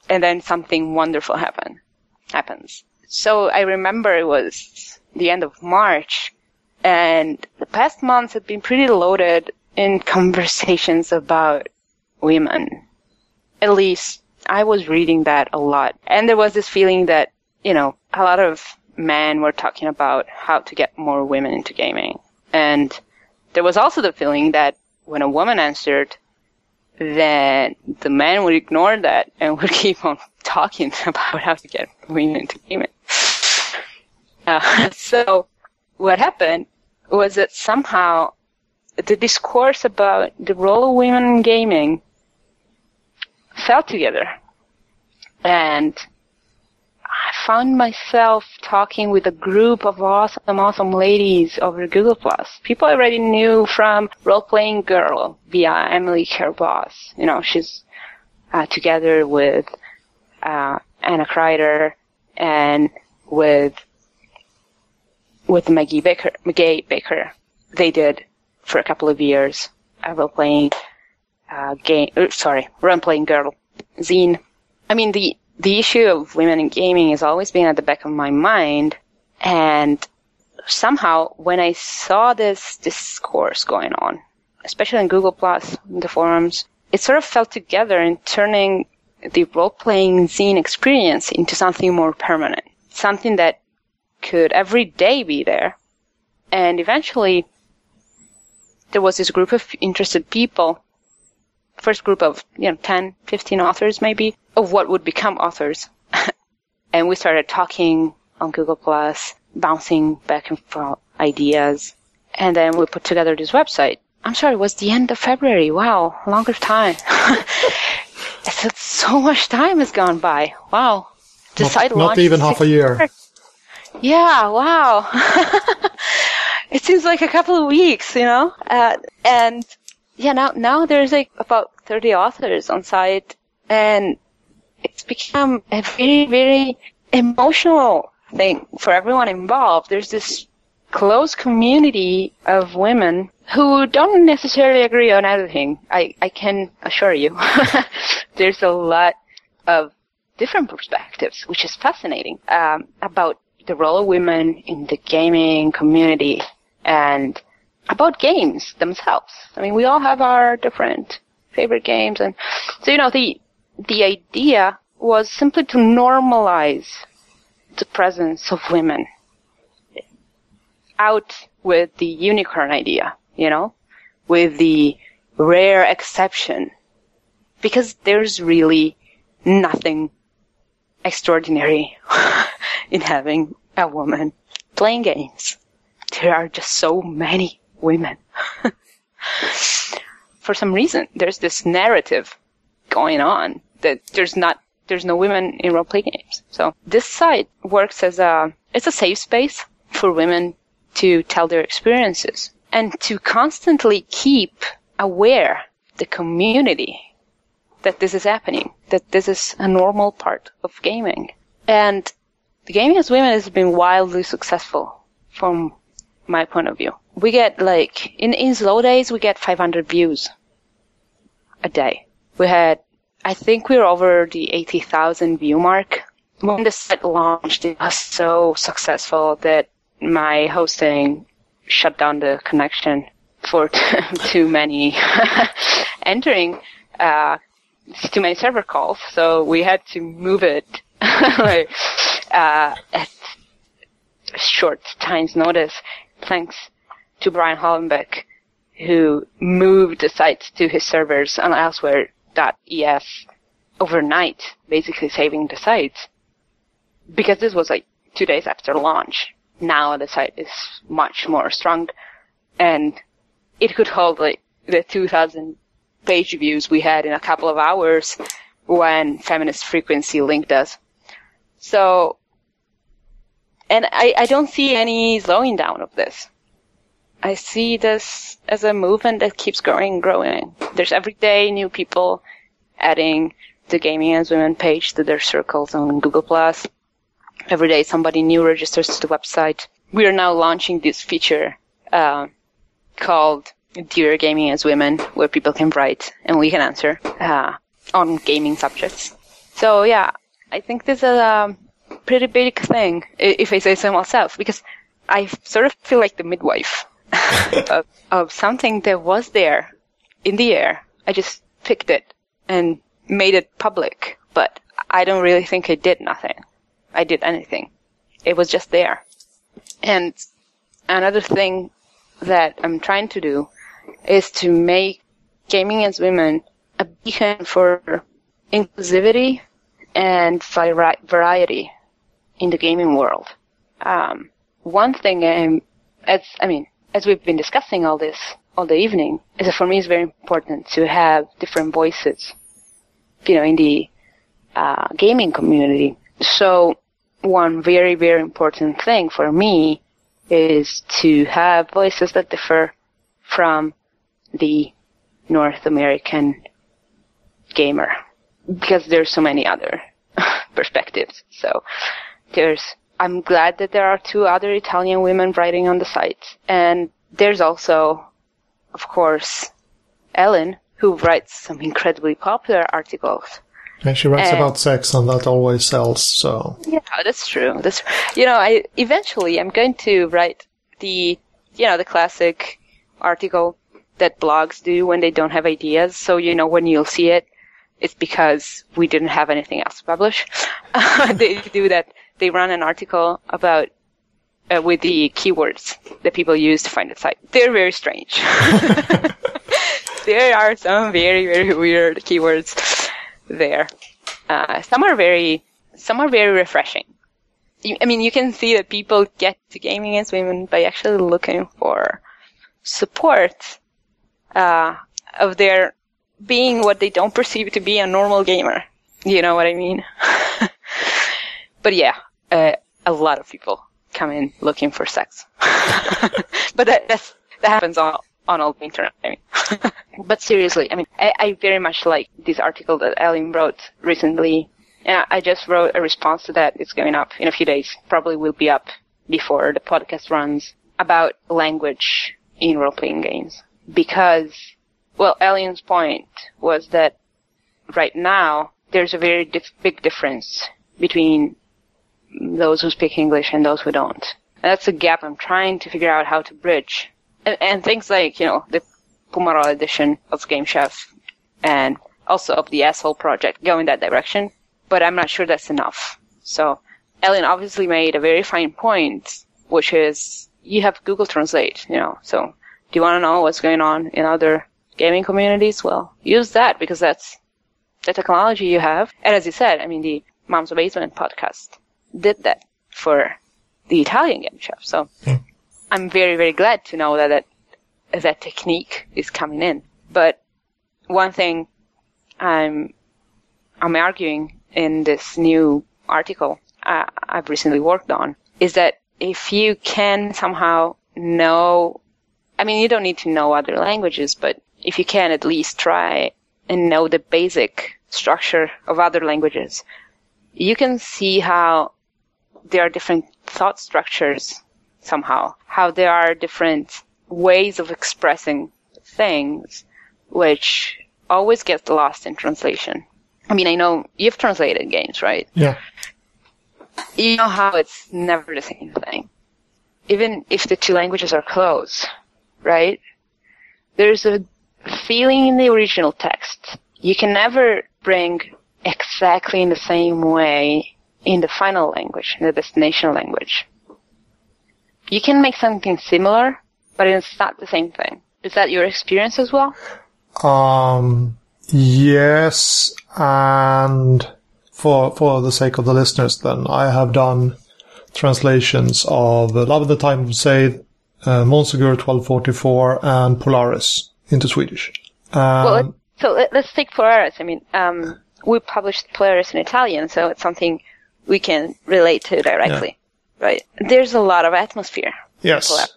and then something wonderful happen happens. So I remember it was the end of March, and the past months have been pretty loaded in conversations about women. At least I was reading that a lot. And there was this feeling that, you know, a lot of men were talking about how to get more women into gaming. And there was also the feeling that when a woman answered, then the men would ignore that and would keep on talking about how to get women into gaming. Uh, so what happened was that somehow the discourse about the role of women in gaming fell together. And I found myself talking with a group of awesome, awesome ladies over Google Plus. People I already knew from Role Playing Girl via Emily Care Boss. You know, she's uh, together with uh, Anna Kreider and with with Meguey Baker, Meguey Baker. They did for a couple of years a role playing uh, game. Uh, sorry, role playing girl zine. I mean the the issue of women in gaming has always been at the back of my mind, and somehow when I saw this discourse going on, especially in Google Plus, the forums, it sort of fell together in turning the role-playing zine experience into something more permanent, something that could every day be there. And eventually, there was this group of interested people, first group of, you know, 10, 15 authors maybe, of what would become authors. and we started talking on Google Plus, bouncing back and forth ideas. And then we put together this website. I'm sorry, it was the end of February. Wow, longer time. it's, so much time has gone by. Wow. Decide not, not even half a year. Yeah, wow. it seems like a couple of weeks, you know? Uh, and yeah, now, now there's like about 30 authors on site and it's become a very, very emotional thing for everyone involved. There's this close community of women who don't necessarily agree on everything. I, I can assure you. There's a lot of different perspectives, which is fascinating, um, about the role of women in the gaming community and about games themselves. I mean, we all have our different favorite games and so, you know, the, the idea was simply to normalize the presence of women out with the unicorn idea, you know, with the rare exception because there's really nothing extraordinary in having a woman playing games. There are just so many women. For some reason, there's this narrative going on that there's not there's no women in role play games. So this site works as a it's a safe space for women to tell their experiences and to constantly keep aware the community that this is happening, that this is a normal part of gaming. And the gaming as women has been wildly successful from my point of view. We get like, in, in slow days, we get 500 views a day. We had, I think we we're over the 80,000 view mark. When the site launched, it was so successful that my hosting shut down the connection for too many entering uh, too many server calls, so we had to move it. like, uh, at short time's notice, thanks to Brian Hollenbeck, who moved the site to his servers on elsewhere.es overnight, basically saving the site. Because this was like two days after launch. Now the site is much more strong and it could hold like the 2000 page views we had in a couple of hours when Feminist Frequency linked us. So, and I, I don't see any slowing down of this. I see this as a movement that keeps growing and growing. There's every day new people adding the Gaming as Women page to their circles on Google Plus. Every day somebody new registers to the website. We are now launching this feature uh, called Dear Gaming as Women, where people can write and we can answer uh, on gaming subjects. So yeah, I think this is a pretty big thing, if I say so myself, because I sort of feel like the midwife of, of something that was there in the air. I just picked it and made it public, but I don't really think I did nothing. I did anything. It was just there. And another thing that I'm trying to do is to make gaming as women a beacon for inclusivity and variety in the gaming world. Um, one thing, um, as I mean, as we've been discussing all this all the evening, is that for me it's very important to have different voices, you know, in the uh, gaming community. So one very very important thing for me is to have voices that differ from the North American gamer because there's so many other perspectives. So there's I'm glad that there are two other Italian women writing on the site. And there's also, of course, Ellen, who writes some incredibly popular articles. And she writes and, about sex, and that always sells. So yeah, that's true. That's you know, I eventually I'm going to write the you know the classic article that blogs do when they don't have ideas. So you know when you'll see it, it's because we didn't have anything else to publish. they do that they run an article about uh, with the keywords that people use to find the site. They're very strange. there are some very very weird keywords there. Uh, some are very some are very refreshing. I mean, you can see that people get to gaming as women by actually looking for support uh, of their being what they don't perceive to be a normal gamer. You know what I mean? but yeah, uh, a lot of people come in looking for sex. but that, that happens on, on all the internet. I mean. but seriously, I mean, I, I, very much like this article that Ellen wrote recently. Yeah, I just wrote a response to that. It's going up in a few days. Probably will be up before the podcast runs about language in role-playing games. Because, well, Ellen's point was that right now there's a very dif- big difference between those who speak English and those who don't. And that's a gap I'm trying to figure out how to bridge. And, and things like, you know, the Pummarola edition of Game Chef and also of the Asshole Project go in that direction, but I'm not sure that's enough. So Ellen obviously made a very fine point, which is you have Google Translate, you know, so do you want to know what's going on in other gaming communities? Well, use that because that's the technology you have. And as you said, I mean, the Moms Basement podcast did that for the Italian game chef. So mm. I'm very, very glad to know that, that that technique is coming in. But one thing I'm I'm arguing in this new article uh, I've recently worked on is that if you can somehow know, I mean, you don't need to know other languages, but if you can at least try and know the basic structure of other languages, you can see how there are different thought structures somehow, how there are different ways of expressing things, which always gets lost in translation. I mean, I know you've translated games, right? Yeah. You know how it's never the same thing. Even if the two languages are close, right? There's a feeling in the original text. You can never bring exactly in the same way in the final language, in the destination language. You can make something similar, but it's not the same thing. Is that your experience as well? Um, yes, and for for the sake of the listeners, then I have done translations of Love of the Time of Seið, uh, Monsegur 1244, and Polaris into Swedish. Um, well, so let, us take Polaris. I mean, um, we published Polaris in Italian, so it's something we can relate to directly, yeah. right? There's a lot of atmosphere. Yes,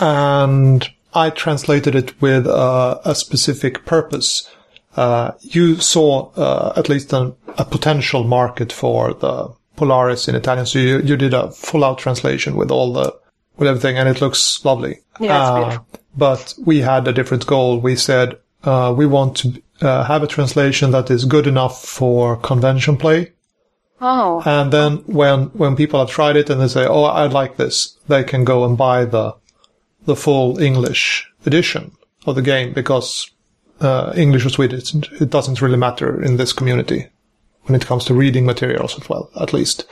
and I translated it with uh, a specific purpose. Uh, you saw uh, at least a, a, potential market for the Polaris in Italian, so you, you did a full-out translation with all the with everything, and it looks lovely. Yeah, it's beautiful. But we had a different goal. We said uh, we want to uh, have a translation that is good enough for convention play. Oh. And then when when people have tried it and they say, "Oh, I like this," they can go and buy the the full English edition of the game because uh, English or Swedish it doesn't really matter in this community when it comes to reading materials as well, at least.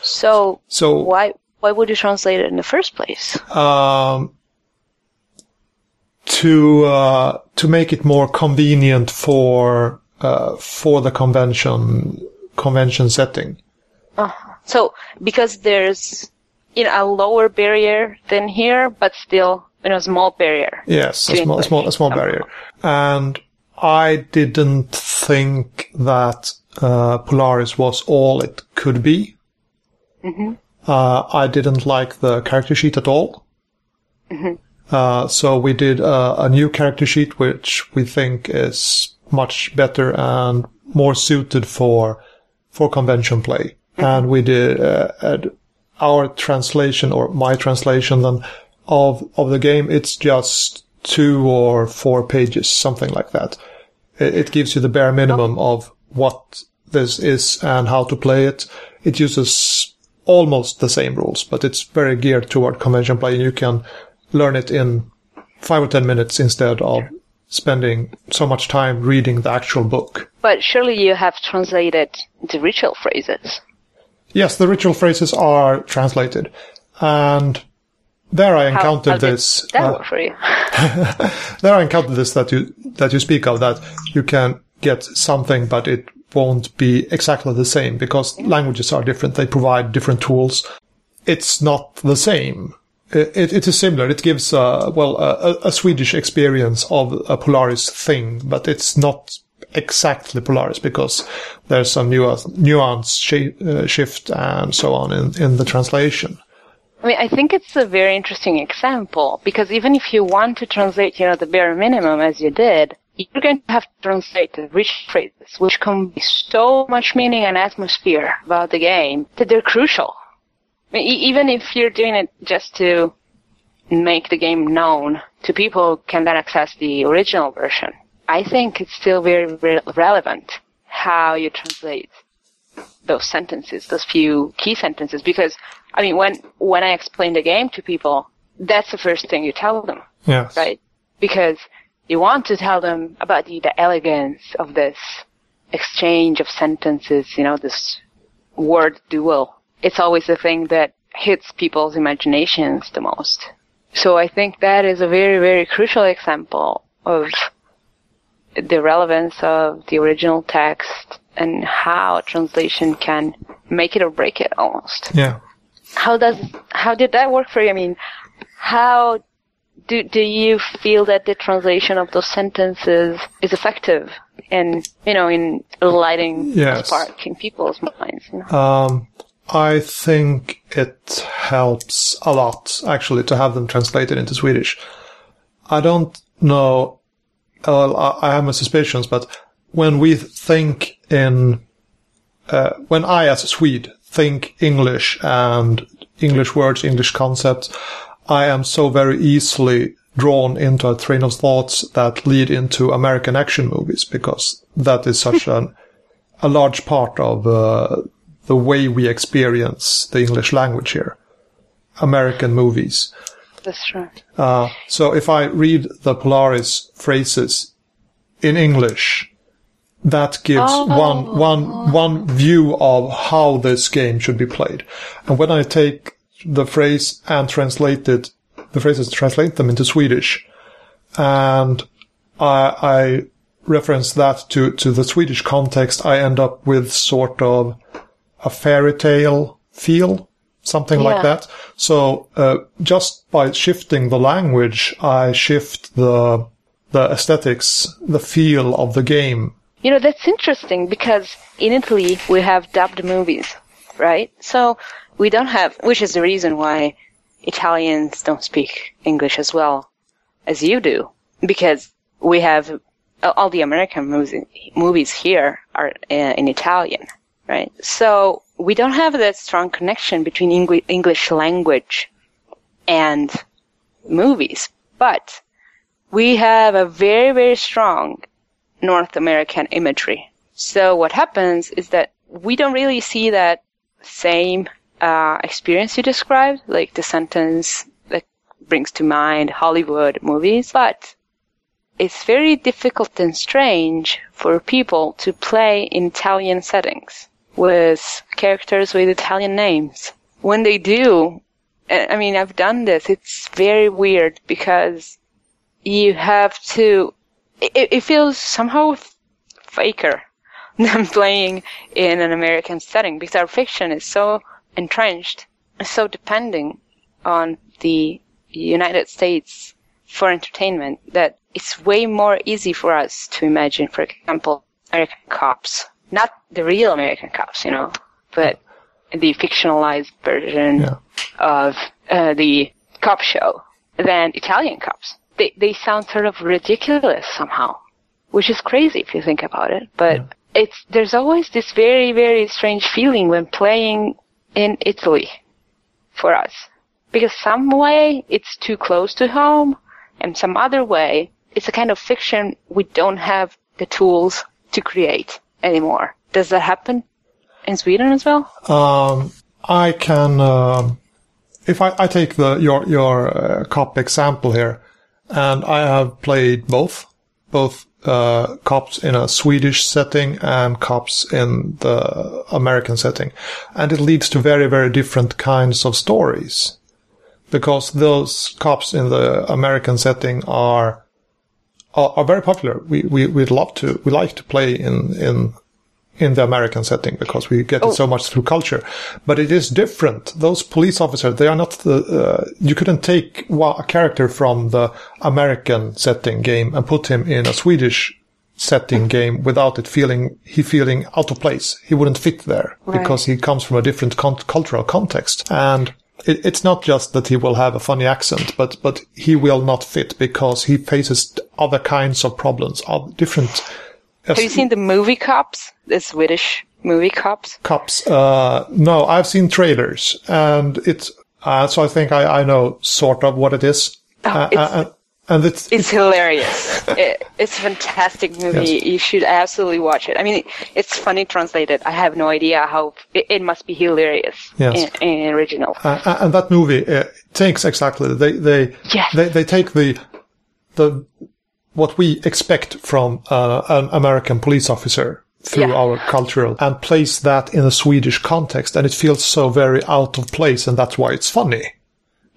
So, so why why would you translate it in the first place? Um, to uh, to make it more convenient for uh, for the convention convention setting. Uh, so because there's you know a lower barrier than here, but still you know a small barrier. Yes, a small, a small, a small barrier. And I didn't think that uh, Polaris was all it could be. Mm-hmm. Uh, I didn't like the character sheet at all. Mm-hmm. Uh, so we did uh, a new character sheet, which we think is much better and more suited for for convention play. Mm-hmm. And we did uh, our translation or my translation then of of the game. It's just two or four pages, something like that. It, it gives you the bare minimum oh. of what this is and how to play it. It uses almost the same rules, but it's very geared toward convention play. You can learn it in five or ten minutes instead of spending so much time reading the actual book. But surely you have translated the ritual phrases. Yes, the ritual phrases are translated. And there I encountered how, how this. that uh, work for you? there I encountered this that you, that you speak of, that you can get something, but it won't be exactly the same because languages are different. They provide different tools. It's not the same it, it is similar. It gives, uh, well, a, a, Swedish experience of a Polaris thing, but it's not exactly Polaris because there's some nuance, nuance sh- uh, shift and so on in, in the translation. I mean, I think it's a very interesting example because even if you want to translate, you know, the bare minimum as you did, you're going to have to translate the rich phrases, which convey so much meaning and atmosphere about the game that they're crucial even if you're doing it just to make the game known to people can then access the original version. I think it's still very re- relevant how you translate those sentences, those few key sentences, because I mean, when when I explain the game to people, that's the first thing you tell them, yes. right? Because you want to tell them about the, the elegance of this exchange of sentences, you know, this word duel it's always the thing that hits people's imaginations the most. So I think that is a very, very crucial example of the relevance of the original text and how translation can make it or break it almost. Yeah. How does, how did that work for you? I mean, how do, do you feel that the translation of those sentences is effective in, you know, in lighting yes. spark in people's minds? You know? Um, I think it helps a lot, actually, to have them translated into Swedish. I don't know, well, I have my suspicions, but when we think in, uh, when I as a Swede think English and English words, English concepts, I am so very easily drawn into a train of thoughts that lead into American action movies because that is such an, a large part of uh, the way we experience the English language here. American movies. That's true. Uh, so if I read the Polaris phrases in English, that gives Oh. one, one, one view of how this game should be played. And when I take the phrase and translate it, the phrases translate them into Swedish, and I, I reference that to, to the Swedish context, I end up with sort of a fairy tale feel, something like that. So, uh, just by shifting the language, I shift the, the aesthetics, the feel of the game. You know, that's interesting because in Italy we have dubbed movies, right? So we don't have, which is the reason why Italians don't speak English as well as you do, because we have all the American movies, movies here are uh, in Italian, right? So we don't have that strong connection between Engli- English language and movies, but we have a very, very strong North American imagery. So what happens is that we don't really see that same uh, experience you described, like the sentence that brings to mind Hollywood movies, but it's very difficult and strange for people to play in Italian settings with characters with Italian names. When they do, I mean, I've done this, it's very weird because you have to it, it feels somehow faker than playing in an American setting because our fiction is so entrenched, so depending on the United States for entertainment that it's way more easy for us to imagine, for example, American cops. Not the real American cops, you know, but the fictionalized version Yeah. of uh, the cop show than Italian cops. They they sound sort of ridiculous somehow, which is crazy if you think about it. But it's there's always this very very strange feeling when playing in Italy for us because some way it's too close to home, and some other way it's a kind of fiction we don't have the tools to create anymore. Does that happen in Sweden as well? Um, I can, um if I, I take the your your uh, cop example here, and I have played both, both uh, cops in a Swedish setting and cops in the American setting, and it leads to very very different kinds of stories, because those cops in the American setting are are, are very popular. We we we'd love to we like to play in in in the American setting because we get it so much through culture. But it is different. Those police officers, they are not the, uh, you couldn't take a character from the American setting game and put him in a Swedish setting game without it feeling, he feeling out of place. He wouldn't fit there Right. because he comes from a different con- cultural context. And it, it's not just that he will have a funny accent, but, but he will not fit because he faces other kinds of problems, of different, Have you seen the movie Cops? The Swedish movie Cops? Cops. Uh, no, I've seen trailers, and it's uh, so I think I, I know sort of what it is. Uh, it's- uh, and it's, It's hilarious. it, it's a fantastic movie. Yes. You should absolutely watch it. I mean, it's funny translated. I have no idea how it, it must be hilarious Yes. in, in original. uh, uh, and that movie uh, takes exactly they they Yes. they they take the the what we expect from uh, an American police officer through Yeah. our cultural and place that in a Swedish context, and it feels so very out of place, and that's why it's funny.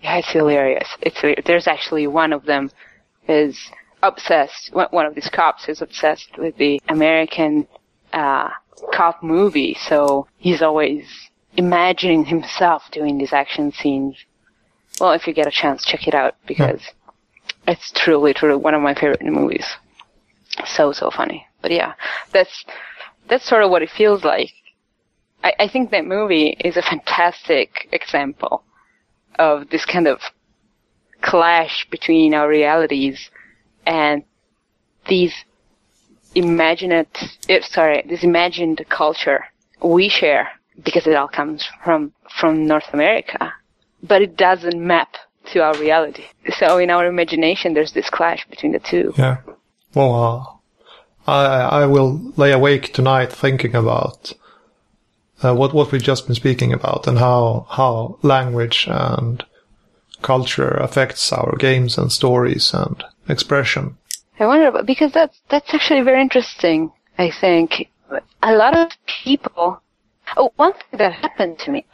Yeah, it's hilarious. It's hilarious. there's actually one of them is obsessed. One one of these cops is obsessed with the American uh, cop movie, so he's always imagining himself doing these action scenes. Well, if you get a chance, check it out because it's truly, truly one of my favorite movies. So, so funny. But yeah, that's that's sort of what it feels like. I, I think that movie is a fantastic example of this kind of clash between our realities and these imaginate, eh, sorry, this imagined culture we share because it all comes from, from North America, but it doesn't map to our reality. So in our imagination, there's this clash between the two. Yeah. Well, uh, I I will lay awake tonight thinking about uh, what what we've just been speaking about and how how language and culture affects our games and stories and expression. I wonder about, because that's, that's actually very interesting. I think a lot of people. Oh, one thing that happened to me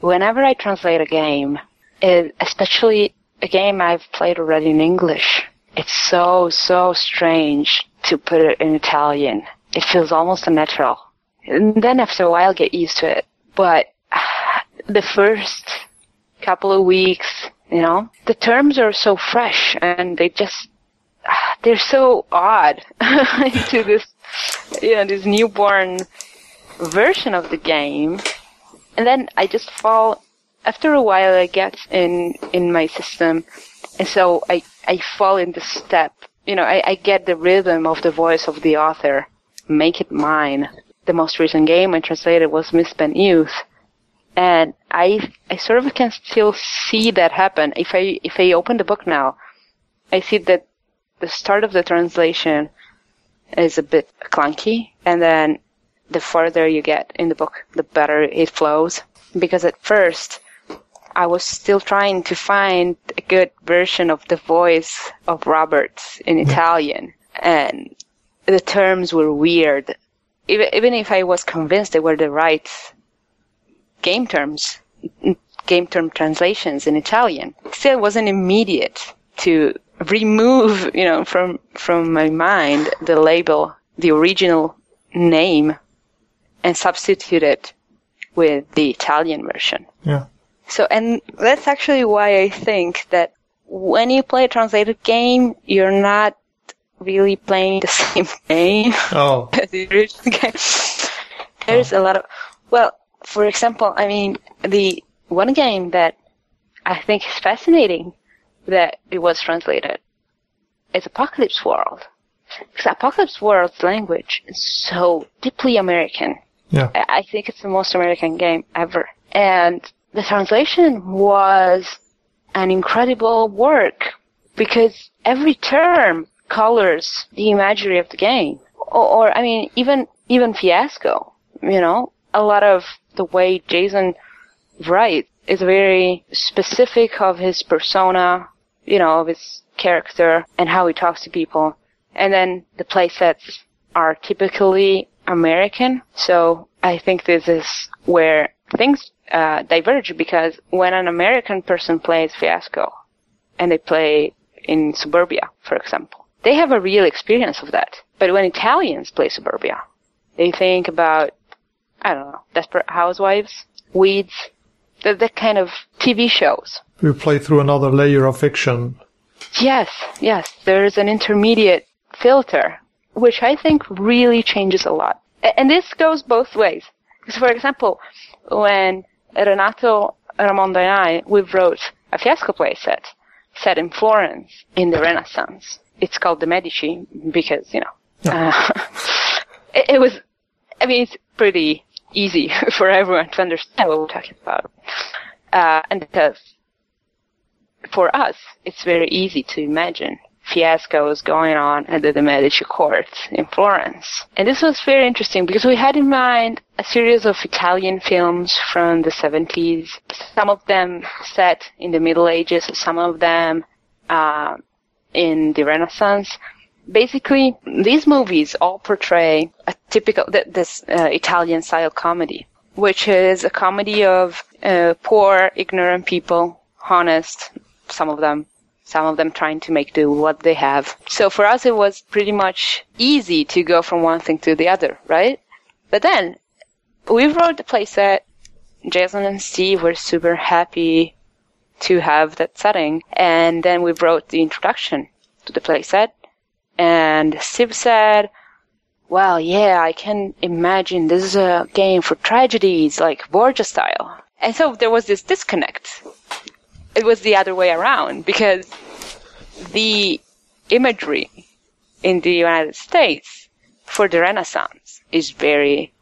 whenever I translate a game, it, especially a game I've played already in English, it's so so strange to put it in Italian. It feels almost unnatural. And then after a while, get used to it. But the first couple of weeks, you know, the terms are so fresh and they just they're so odd to this, you know, this newborn version of the game. And then I just fall, after a while I get in, in my system. And so I, I fall in the step, you know, I, I get the rhythm of the voice of the author, make it mine. The most recent game I translated was Misspent Youth. And I, I sort of can still see that happen. If I, if I open the book now, I see that the start of the translation is a bit clunky, and then the further you get in the book, the better it flows. Because at first, I was still trying to find a good version of the voice of Roberts in Italian, and the terms were weird. Even, even if I was convinced they were the right game terms, game term translations in Italian, still it wasn't immediate to remove, you know, from from my mind the label, the original name, and substitute it with the Italian version. Yeah. So, and that's actually why I think that when you play a translated game, you're not really playing the same game oh. as the original game. There's oh. a lot of, well, for example, I mean, the one game that I think is fascinating that it was translated is Apocalypse World. Because Apocalypse World's language is so deeply American. Yeah. I think it's the most American game ever. And the translation was an incredible work because every term colors the imagery of the game. Or, or, I mean, even, even Fiasco, you know, a lot of the way Jason writes is very specific of his persona, you know, of his character and how he talks to people. And then the playsets are typically American. So I think this is where things uh, diverge because when an American person plays Fiasco and they play in Suburbia, for example, they have a real experience of that. But when Italians play Suburbia, they think about, I don't know, Desperate Housewives, Weeds, the, the kind of TV shows. We play through another layer of fiction. Yes, yes. There's an intermediate filter, which I think really changes a lot. And this goes both ways. Because, for example, when Renato Ramonda and I, we wrote a fiasco play set set in Florence in the Renaissance. It's called the Medici because, you know, uh, it, it was, I mean, it's pretty easy for everyone to understand what we're talking about. Uh, and because for us, it's very easy to imagine fiascos going on at the Medici court in Florence. And this was very interesting because we had in mind a series of Italian films from the 70s, some of them set in the Middle Ages, some of them uh, in the Renaissance. Basically, these movies all portray a typical, this uh, Italian style comedy, which is a comedy of uh, poor, ignorant people, honest, some of them some of them trying to make do with what they have. So for us, it was pretty much easy to go from one thing to the other, right? But then we wrote the playset. Jason and Steve were super happy to have that setting. And then we wrote the introduction to the playset. And Steve said, well, yeah, I can imagine this is a game for tragedies, like Borgia style. And so there was this disconnect it was the other way around because the imagery in the United States for the Renaissance is very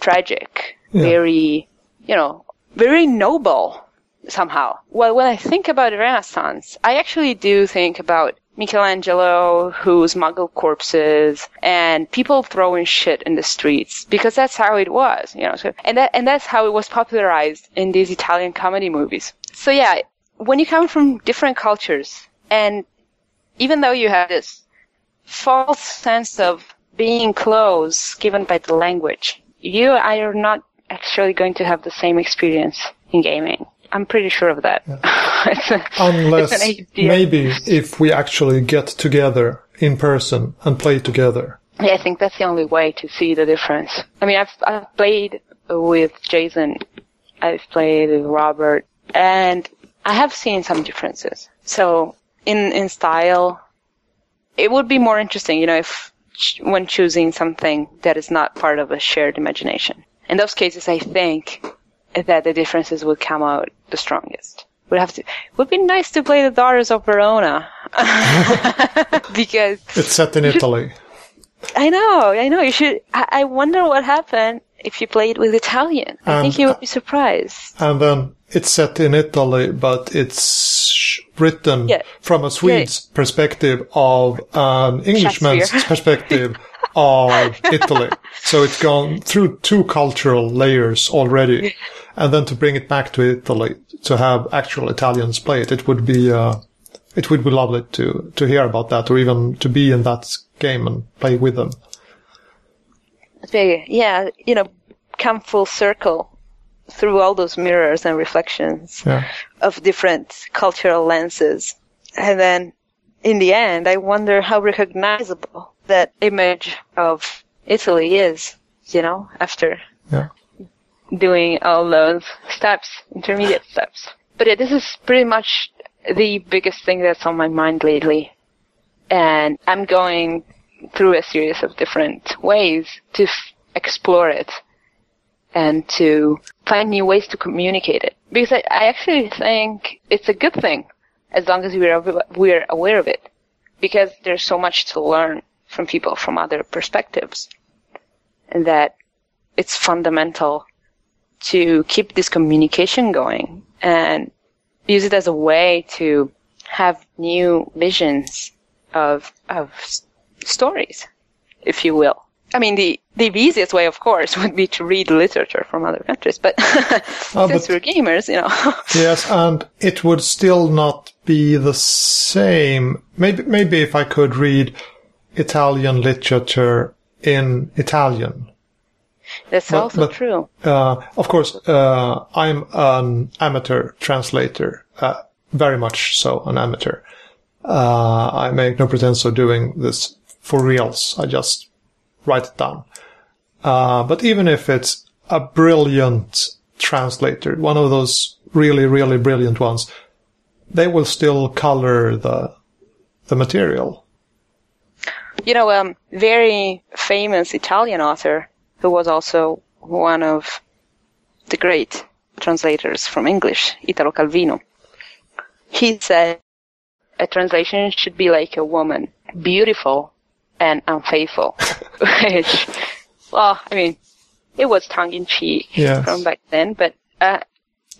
tragic, yeah. very, you know, very noble somehow. Well, when I think about Renaissance, I actually do think about Michelangelo who smuggled corpses and people throwing shit in the streets because that's how it was, you know. So, and that and that's how it was popularized in these Italian comedy movies. So yeah, when you come from different cultures and even though you have this false sense of being close given by the language, you are not actually going to have the same experience in gaming. I'm pretty sure of that. Yeah. a, Unless maybe if we actually get together in person and play together. Yeah, I think that's the only way to see the difference. I mean, I've, I've played with Jason, I've played with Robert, and I have seen some differences. So in in style, it would be more interesting, you know, if when choosing something that is not part of a shared imagination. In those cases, I think that the differences would come out the strongest. Would have to. Would be nice to play the Daughters of Verona because it's set in Italy. I know, I know. You should. I, I wonder what happened if you played it with Italian. I and, think you would uh, be surprised. And then it's set in Italy, but it's written yeah. from a Swede's yeah. perspective of an Englishman's perspective of Italy. So it's gone through two cultural layers already. And then to bring it back to Italy, to have actual Italians play it, it would be, uh, it would be lovely to, to hear about that or even to be in that game and play with them. Very, yeah, you know, come full circle through all those mirrors and reflections yeah. of different cultural lenses. And then in the end, I wonder how recognizable that image of Italy is, you know, after yeah. doing all those steps, intermediate steps. But yeah, this is pretty much the biggest thing that's on my mind lately. And I'm going through a series of different ways to f- explore it and to find new ways to communicate it. Because I, I actually think it's a good thing as long as we're, we're aware of it. Because there's so much to learn from people from other perspectives. And that it's fundamental to keep this communication going and use it as a way to have new visions of, of stories, if you will. I mean, the, the easiest way, of course, would be to read literature from other countries, but oh, since but, we're gamers, you know. yes, and it would still not be the same. Maybe, maybe if I could read Italian literature in Italian. That's but, also but, true. Uh, of course, uh, I'm an amateur translator, uh, very much so an amateur. Uh, I make no pretense of doing this for reals. I just write it down. Uh, but even if it's a brilliant translator, one of those really, really brilliant ones, they will still color the the material. You know, um, very famous Italian author who was also one of the great translators from English, Italo Calvino. He said a translation should be like a woman, beautiful and unfaithful. Which, well, I mean, it was tongue in cheek yes. from back then, but uh,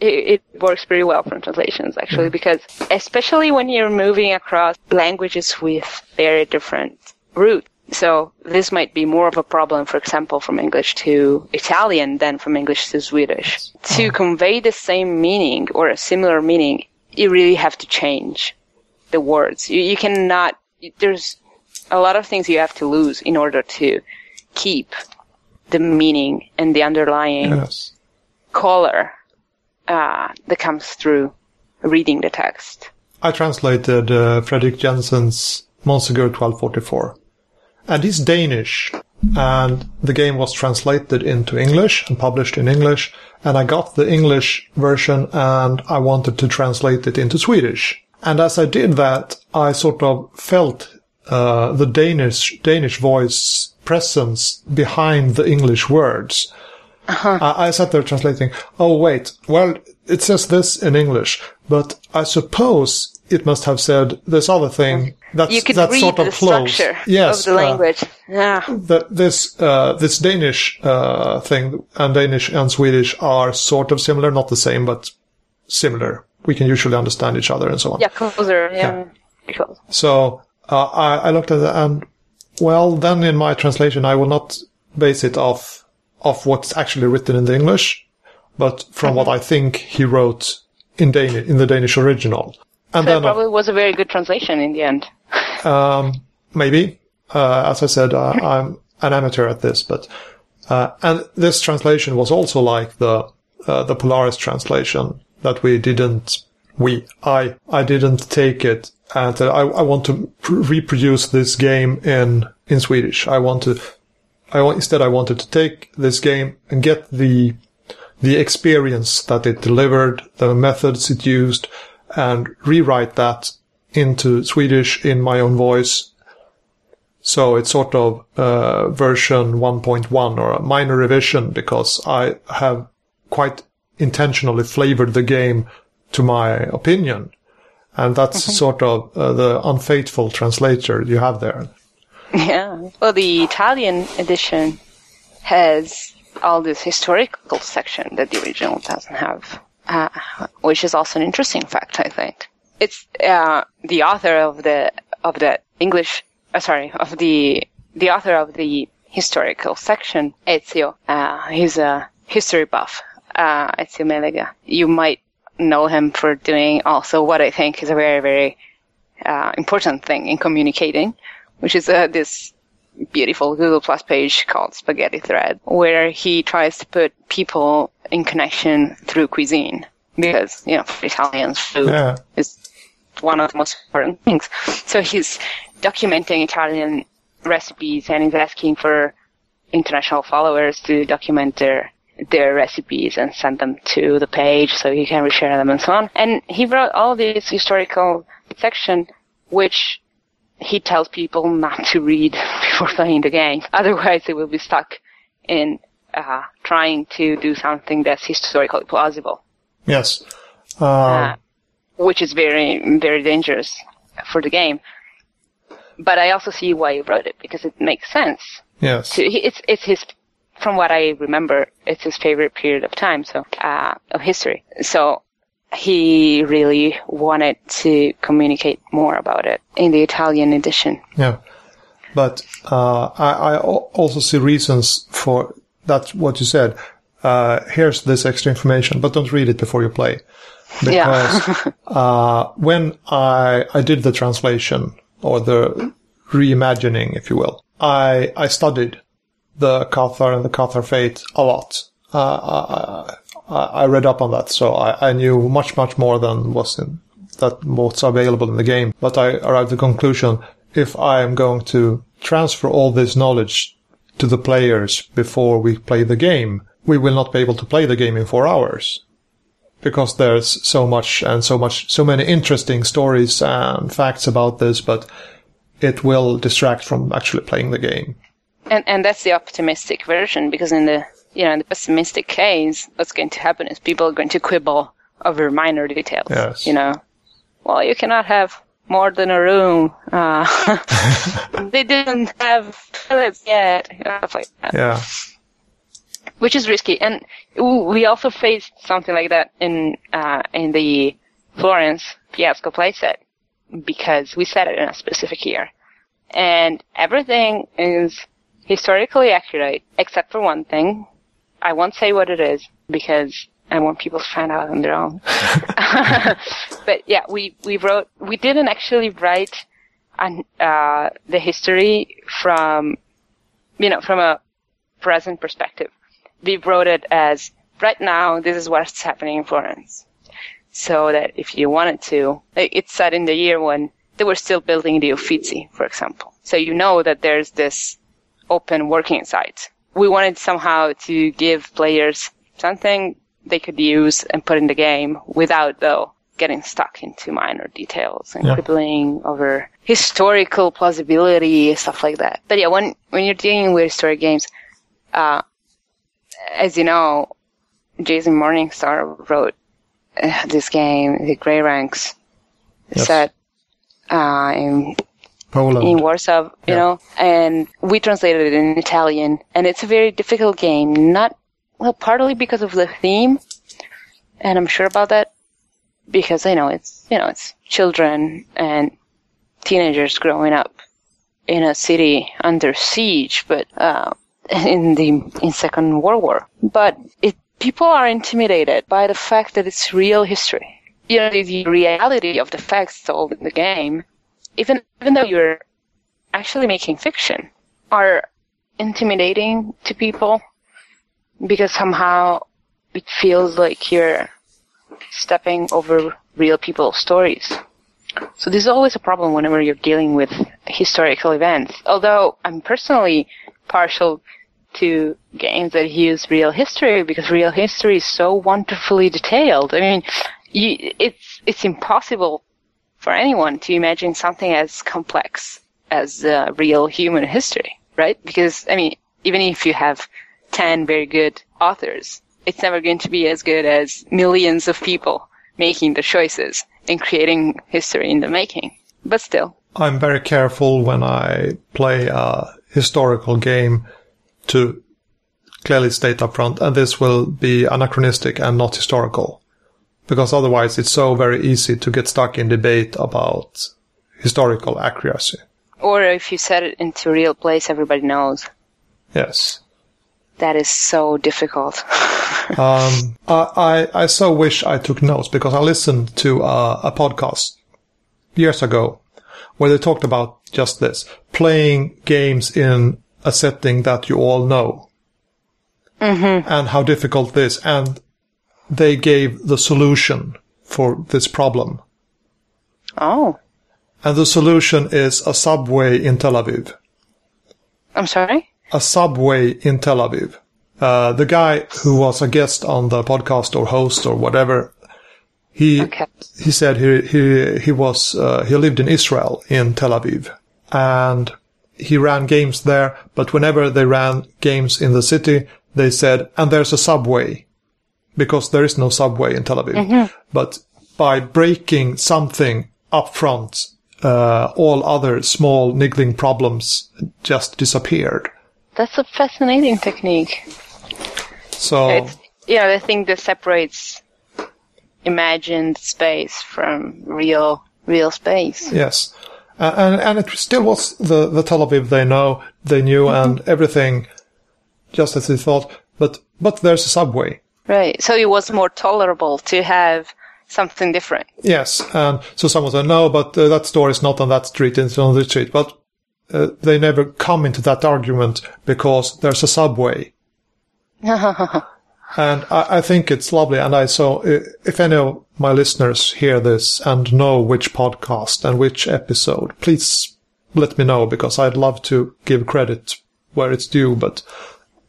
it, it, works pretty well from translations actually, yeah. because especially when you're moving across languages with very different roots. So this might be more of a problem, for example, from English to Italian than from English to Swedish. Oh. To convey the same meaning or a similar meaning, you really have to change the words. You, you cannot, there's a lot of things you have to lose in order to keep the meaning and the underlying yes. color uh, that comes through reading the text. I translated uh, Frederik Jensen's Montségur 1244. And he's Danish. And the game was translated into English and published in English. And I got the English version and I wanted to translate it into Swedish. And as I did that, I sort of felt uh, the Danish Danish voice presence behind the English words. Uh-huh. I, I sat there translating. Oh wait, well it says this in English, but I suppose it must have said this other thing. That's you could that's read sort of the close. structure yes, of the language. Uh, yeah. That this uh, this Danish uh, thing and Danish and Swedish are sort of similar, not the same, but similar. We can usually understand each other and so on. Yeah, closer. Yeah. yeah. So uh, I, I, looked at it and, well, then in my translation, I will not base it off, off what's actually written in the English, but from mm-hmm. what I think he wrote in Danish, in the Danish original. And so it probably was a very good translation in the end. um, maybe. uh, as I said, uh, I'm an amateur at this, but uh, and this translation was also like the uh, the Polaris translation that we didn't we I I didn't take it and uh, I I want to pr- reproduce this game in in Swedish. I want to I want, instead I wanted to take this game and get the the experience that it delivered, the methods it used, and rewrite that into Swedish in my own voice. So it's sort of uh, version 1.1 or a minor revision because I have quite intentionally flavored the game to my opinion. And that's mm-hmm. sort of uh, the unfaithful translator you have there. Yeah. Well, the Italian edition has all this historical section that the original doesn't have, uh, which is also an interesting fact, I think. It's uh, the author of the of the English, uh, sorry, of the the author of the historical section, Ezio. Uh, he's a history buff, uh, Ezio Melega. You might know him for doing also what I think is a very very uh, important thing in communicating, which is this beautiful Google Plus page called Spaghetti Thread, where he tries to put people in connection through cuisine. Because, you know, for Italians, food yeah. is one of the most important things. So he's documenting Italian recipes and he's asking for international followers to document their their recipes and send them to the page so he can reshare them and so on. And he wrote all this historical section which he tells people not to read before playing the game. Otherwise, they will be stuck in uh, trying to do something that's historically plausible. Yes. Uh, uh, which is very, very dangerous for the game. But I also see why he wrote it because it makes sense. Yes. To, it's it's his, from what I remember, it's his favorite period of time, so uh, of history. So he really wanted to communicate more about it in the Italian edition. Yeah. But uh, I, I, also see reasons for that. What you said. Uh, here's this extra information, but don't read it before you play, because yeah. uh, when I I did the translation or the reimagining, if you will, I I studied the Cathar and the Cathar Fate a lot. Uh, I read up on that, so I, I knew much, much more than was in that what's available in the game. But I arrived at the conclusion if I am going to transfer all this knowledge to the players before we play the game, we will not be able to play the game in four hours. Because there's so much and so much, so many interesting stories and facts about this, but it will distract from actually playing the game. And, and that's the optimistic version because in the you know, in the pessimistic case, what's going to happen is people are going to quibble over minor details. Yes. You know, well, you cannot have more than a room. Uh, they didn't have toilets yet. Stuff like that. Yeah. Which is risky, and we also faced something like that in uh, in the Florence Fiasco playset because we set it in a specific year, and everything is historically accurate except for one thing, I won't say what it is because I want people to find out on their own. but yeah, we, we wrote, we didn't actually write on, uh, the history from, you know, from a present perspective. We wrote it as, right now, this is what's happening in Florence. So that if you wanted to, it's set in the year when they were still building the Uffizi, for example. So you know that there's this open working site we wanted somehow to give players something they could use and put in the game without though getting stuck into minor details and yeah. quibbling over historical plausibility stuff like that. But yeah, when when you're dealing with story games, uh, as you know, Jason Morningstar wrote uh, this game, the Grey Ranks, yes. set uh, in Poland. in Warsaw, you yeah. know, and we translated it in Italian, and it's a very difficult game. Not well, partly because of the theme, and I'm sure about that because you know it's you know it's children and teenagers growing up in a city under siege, but uh, in the in Second World War. But it people are intimidated by the fact that it's real history. You know, the, the reality of the facts told in the game even even though you're actually making fiction are intimidating to people because somehow it feels like you're stepping over real people's stories. So this is always a problem whenever you're dealing with historical events. Although I'm personally partial to games that use real history because real history is so wonderfully detailed. I mean, you, it's it's impossible for anyone to imagine something as complex as uh, real human history, right? Because I mean, even if you have ten very good authors, it's never going to be as good as millions of people making the choices and creating history in the making. But still. I'm very careful when I play a historical game to clearly state up front, and this will be anachronistic and not historical. Because otherwise it's so very easy to get stuck in debate about historical accuracy. Or if you set it into a real place everybody knows. Yes. That is so difficult. um, I, I, I, so wish I took notes because I listened to a, a podcast years ago where they talked about just this playing games in a setting that you all know mm-hmm. and how difficult this and they gave the solution for this problem. Oh. And the solution is a subway in Tel Aviv. I'm sorry? a subway in Tel Aviv. Uh, the guy who was a guest on the podcast or host or whatever, he okay. he said he he he was uh, he lived in Israel in Tel Aviv and he ran games there. But whenever they ran games in the city, they said, "And there's a subway," because there is no subway in Tel Aviv. Mm-hmm. But by breaking something up front, uh, all other small niggling problems just disappeared. That's a fascinating technique. So it's, yeah, the thing that separates imagined space from real real space. Yes, uh, and and it still was the the Tel Aviv they know they knew mm-hmm. and everything just as they thought. But but there's a subway. Right. So it was more tolerable to have something different. Yes, and so someone said no, but uh, that store is not on that street; it's on the street. But uh, they never come into that argument because there's a subway. and I, I, think it's lovely. And I so if any of my listeners hear this and know which podcast and which episode, please let me know because I'd love to give credit where it's due. But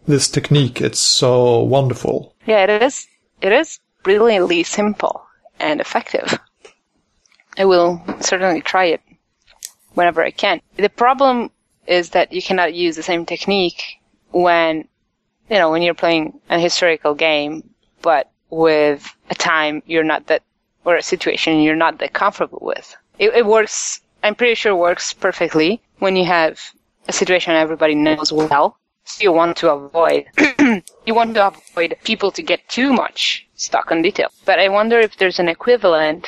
this technique, it's so wonderful. Yeah, it is. It is brilliantly simple and effective. I will certainly try it whenever I can. The problem is that you cannot use the same technique when, you know, when you're playing a historical game, but with a time you're not that, or a situation you're not that comfortable with. It, it works, I'm pretty sure works perfectly when you have a situation everybody knows well. You want to avoid, you want to avoid people to get too much stuck on detail. But I wonder if there's an equivalent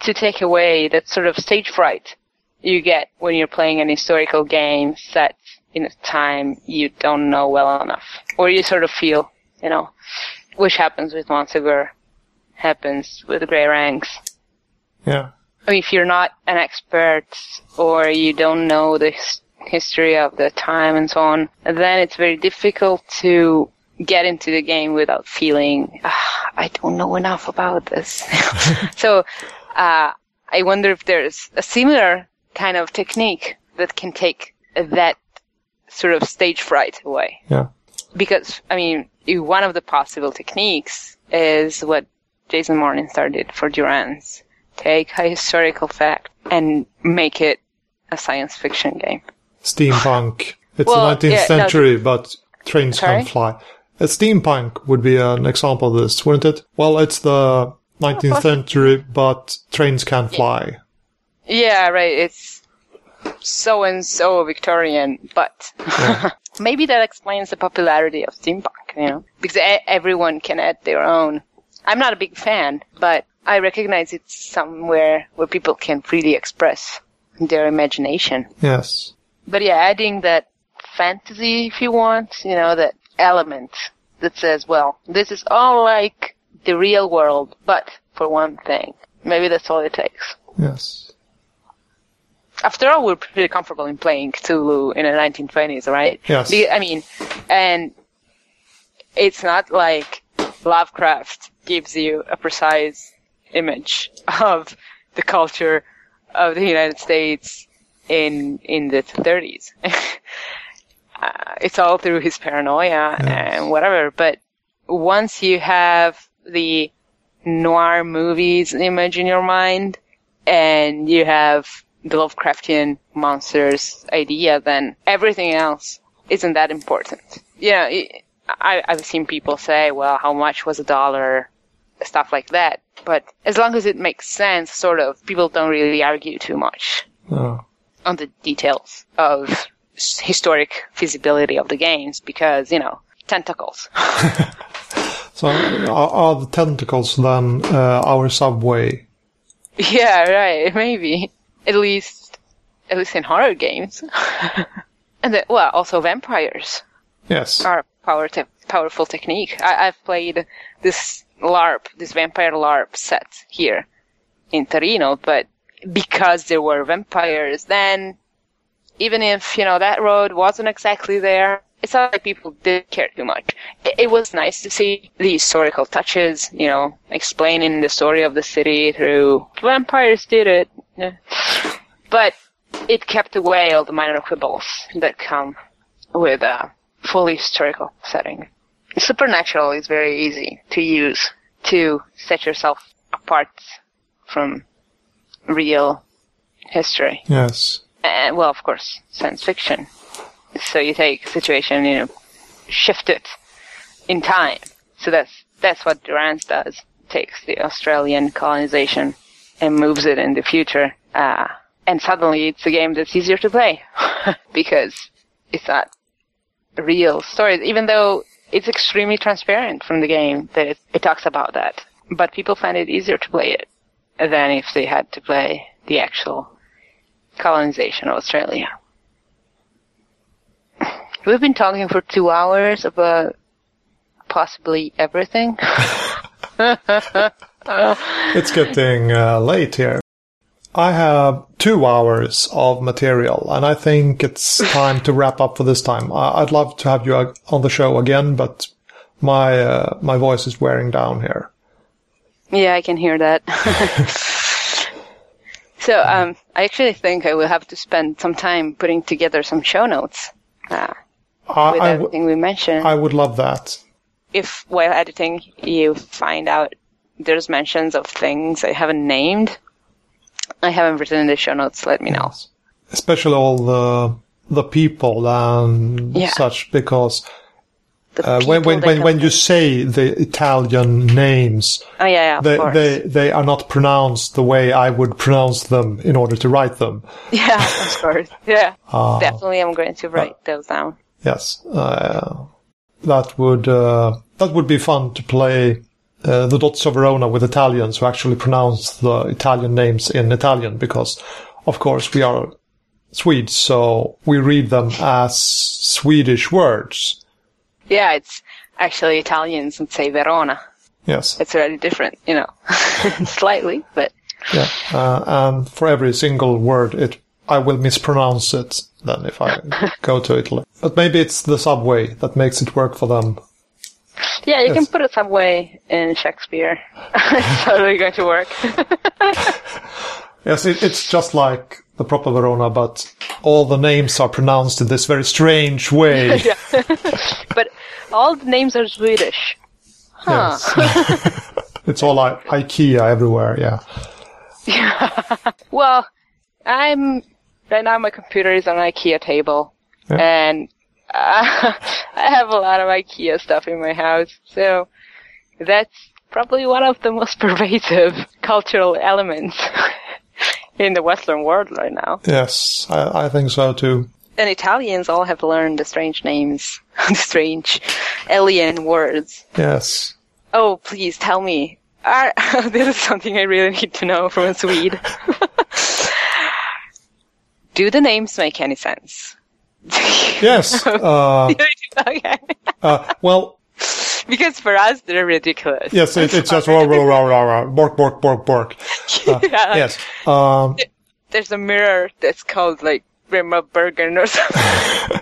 to take away that sort of stage fright you get when you're playing an historical game set in a time you don't know well enough. Or you sort of feel, you know, which happens with Montsegur, happens with Grey Ranks. Yeah. I mean, if you're not an expert or you don't know the history of the time and so on, then it's very difficult to get into the game without feeling, ah, I don't know enough about this. so, uh, I wonder if there's a similar kind of technique that can take that sort of stage fright away. Yeah. Because, I mean, one of the possible techniques is what Jason Morningstar did for Durance. Take a historical fact and make it a science fiction game. Steampunk. It's well, the 19th yeah, century, no, but trains sorry? can fly. A steampunk would be an example of this, wouldn't it? Well, it's the 19th century, but trains can't fly. Yeah, right. It's so and so Victorian, but yeah. maybe that explains the popularity of steampunk, you know, because everyone can add their own. I'm not a big fan, but I recognize it's somewhere where people can freely express their imagination. Yes. But yeah, adding that fantasy, if you want, you know, that element that says, well, this is all like the real world, but for one thing. Maybe that's all it takes. Yes. after all, we're pretty comfortable in playing Cthulhu in the 1920s, right? Yes. I mean, and it's not like Lovecraft gives you a precise image of the culture of the United States in in the 30s. uh, it's all through his paranoia yes. and whatever. But once you have the noir movies image in your mind, and you have the Lovecraftian monsters idea, then everything else isn't that important. Yeah, I, I've seen people say, well, how much was a dollar? Stuff like that. But as long as it makes sense, sort of, people don't really argue too much oh. On the details of historic feasibility of the games because, you know, tentacles. so are, are, the tentacles then uh, our subway? Yeah, right, maybe. At least, at least in horror games. and then, well, also vampires. Yes. Are power te- powerful technique. I- have played this LARP, this vampire LARP set here in Torino, but because there were vampires, then even if, you know, that road wasn't exactly there, it's not like people did care too much. It, it, was nice to see the historical touches, you know, explaining the story of the city through vampires did it. Yeah. But it kept away all the minor quibbles that come with a fully historical setting. Supernatural is very easy to use to set yourself apart from real history. Yes. And, well, of course, science fiction. So you take a situation, you know, shift it in time. So that's, that's what Durance does. Takes the Australian colonization and moves it in the future. Uh, and suddenly it's a game that's easier to play because it's not real stories, even though it's extremely transparent from the game that it, it talks about that. But people find it easier to play it than if they had to play the actual colonization of Australia. We've been talking for two hours about possibly everything. it's getting uh, late here. I have two hours of material, and I think it's time to wrap up for this time. I'd love to have you on the show again, but my uh, my voice is wearing down here. Yeah, I can hear that. so, um, I actually think I will have to spend some time putting together some show notes uh, uh, with everything we mentioned. I would love that. If while editing you find out there's mentions of things I haven't named, I haven't written in the show notes. Let me know. Especially all the the people and yeah. such, because uh, when when when, when you say the Italian names, oh yeah, yeah they they they are not pronounced the way I would pronounce them in order to write them. Yeah, of course. Yeah, uh, definitely. I'm going to write uh, those down. Yes, uh, that would uh, that would be fun to play uh, the Daughters of Verona with Italians who actually pronounce the Italian names in Italian because, of course, we are Swedes, so we read them as Swedish words. Yeah, it's actually Italians would say Verona. Yes. It's very different, you know, slightly, but. Yeah, uh, and for every single word, it I will mispronounce it then if I go to Italy. But maybe it's the subway that makes it work for them yeah, you yes. can put a subway in Shakespeare. it's totally going to work. yes, it, it's just like the proper Verona, but all the names are pronounced in this very strange way. but all the names are Swedish. Huh. Yes. it's all like IKEA everywhere, yeah. Yeah. well, I'm right now my computer is on an IKEA table. Yeah. And uh, I have a lot of IKEA stuff in my house, so that's probably one of the most pervasive cultural elements in the Western world right now. Yes, I, I think so too. And Italians all have learned the strange names, the strange alien words. Yes. Oh, please tell me. Are, this is something I really need to know from a Swede. Do the names make any sense? yes. Uh, okay. uh, well, because for us they're ridiculous. Yes, it, it's just rah rah rah rah rah bork bork bork bork. Uh, yeah. Yes. Um, there's a mirror that's called like Rimma Bergen or something.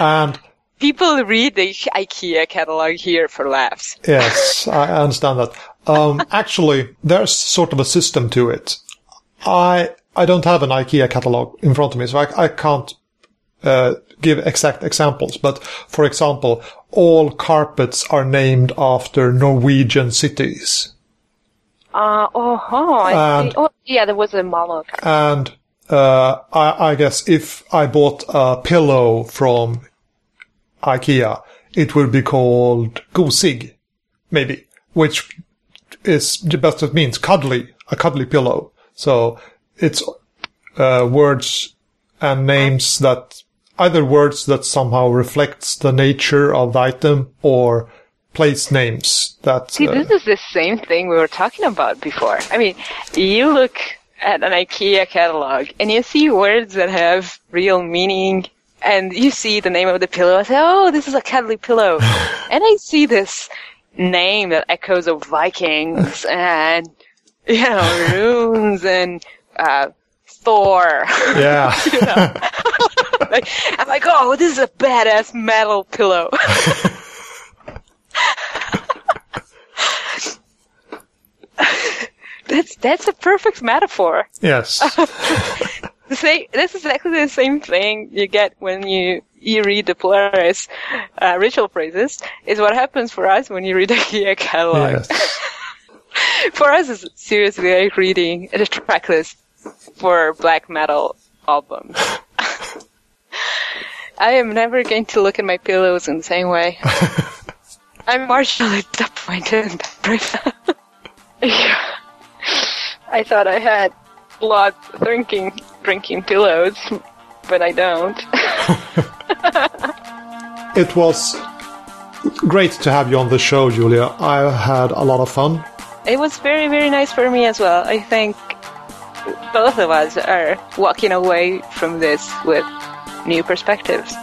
and people read the IKEA catalog here for laughs. Yes, I understand that. Um, actually, there's sort of a system to it. I I don't have an IKEA catalog in front of me, so I, I can't uh, give exact examples. But for example, all carpets are named after Norwegian cities. Uh, oh, oh, I And-. Oh, yeah, there was a car. And uh, I, I guess if I bought a pillow from IKEA, it would be called gosig, maybe, which is the best it means cuddly, a cuddly pillow. So it's uh, words and names that either words that somehow reflects the nature of the item or place names that. See, uh, this is the same thing we were talking about before. I mean, you look at an IKEA catalog and you see words that have real meaning and you see the name of the pillow. I say, oh, this is a cuddly pillow. and I see this name that echoes of Vikings and, you know, runes and, uh, Thor. yeah. like, I'm like, oh, this is a badass metal pillow. that's that's a perfect metaphor. yes. The same, this is exactly the same thing you get when you you read the Polaris uh, ritual phrases. Is what happens for us when you read the catalog. yes. For us, it's seriously like reading the track list for black metal albums. I am never going to look at my pillows in the same way. I'm marginally disappointed. yeah. I thought I had lots of drinking drinking pillows, but I don't. It was great to have you on the show, Giulia. I had a lot of fun. It was very, very nice for me as well. I think both of us are walking away from this with new perspectives.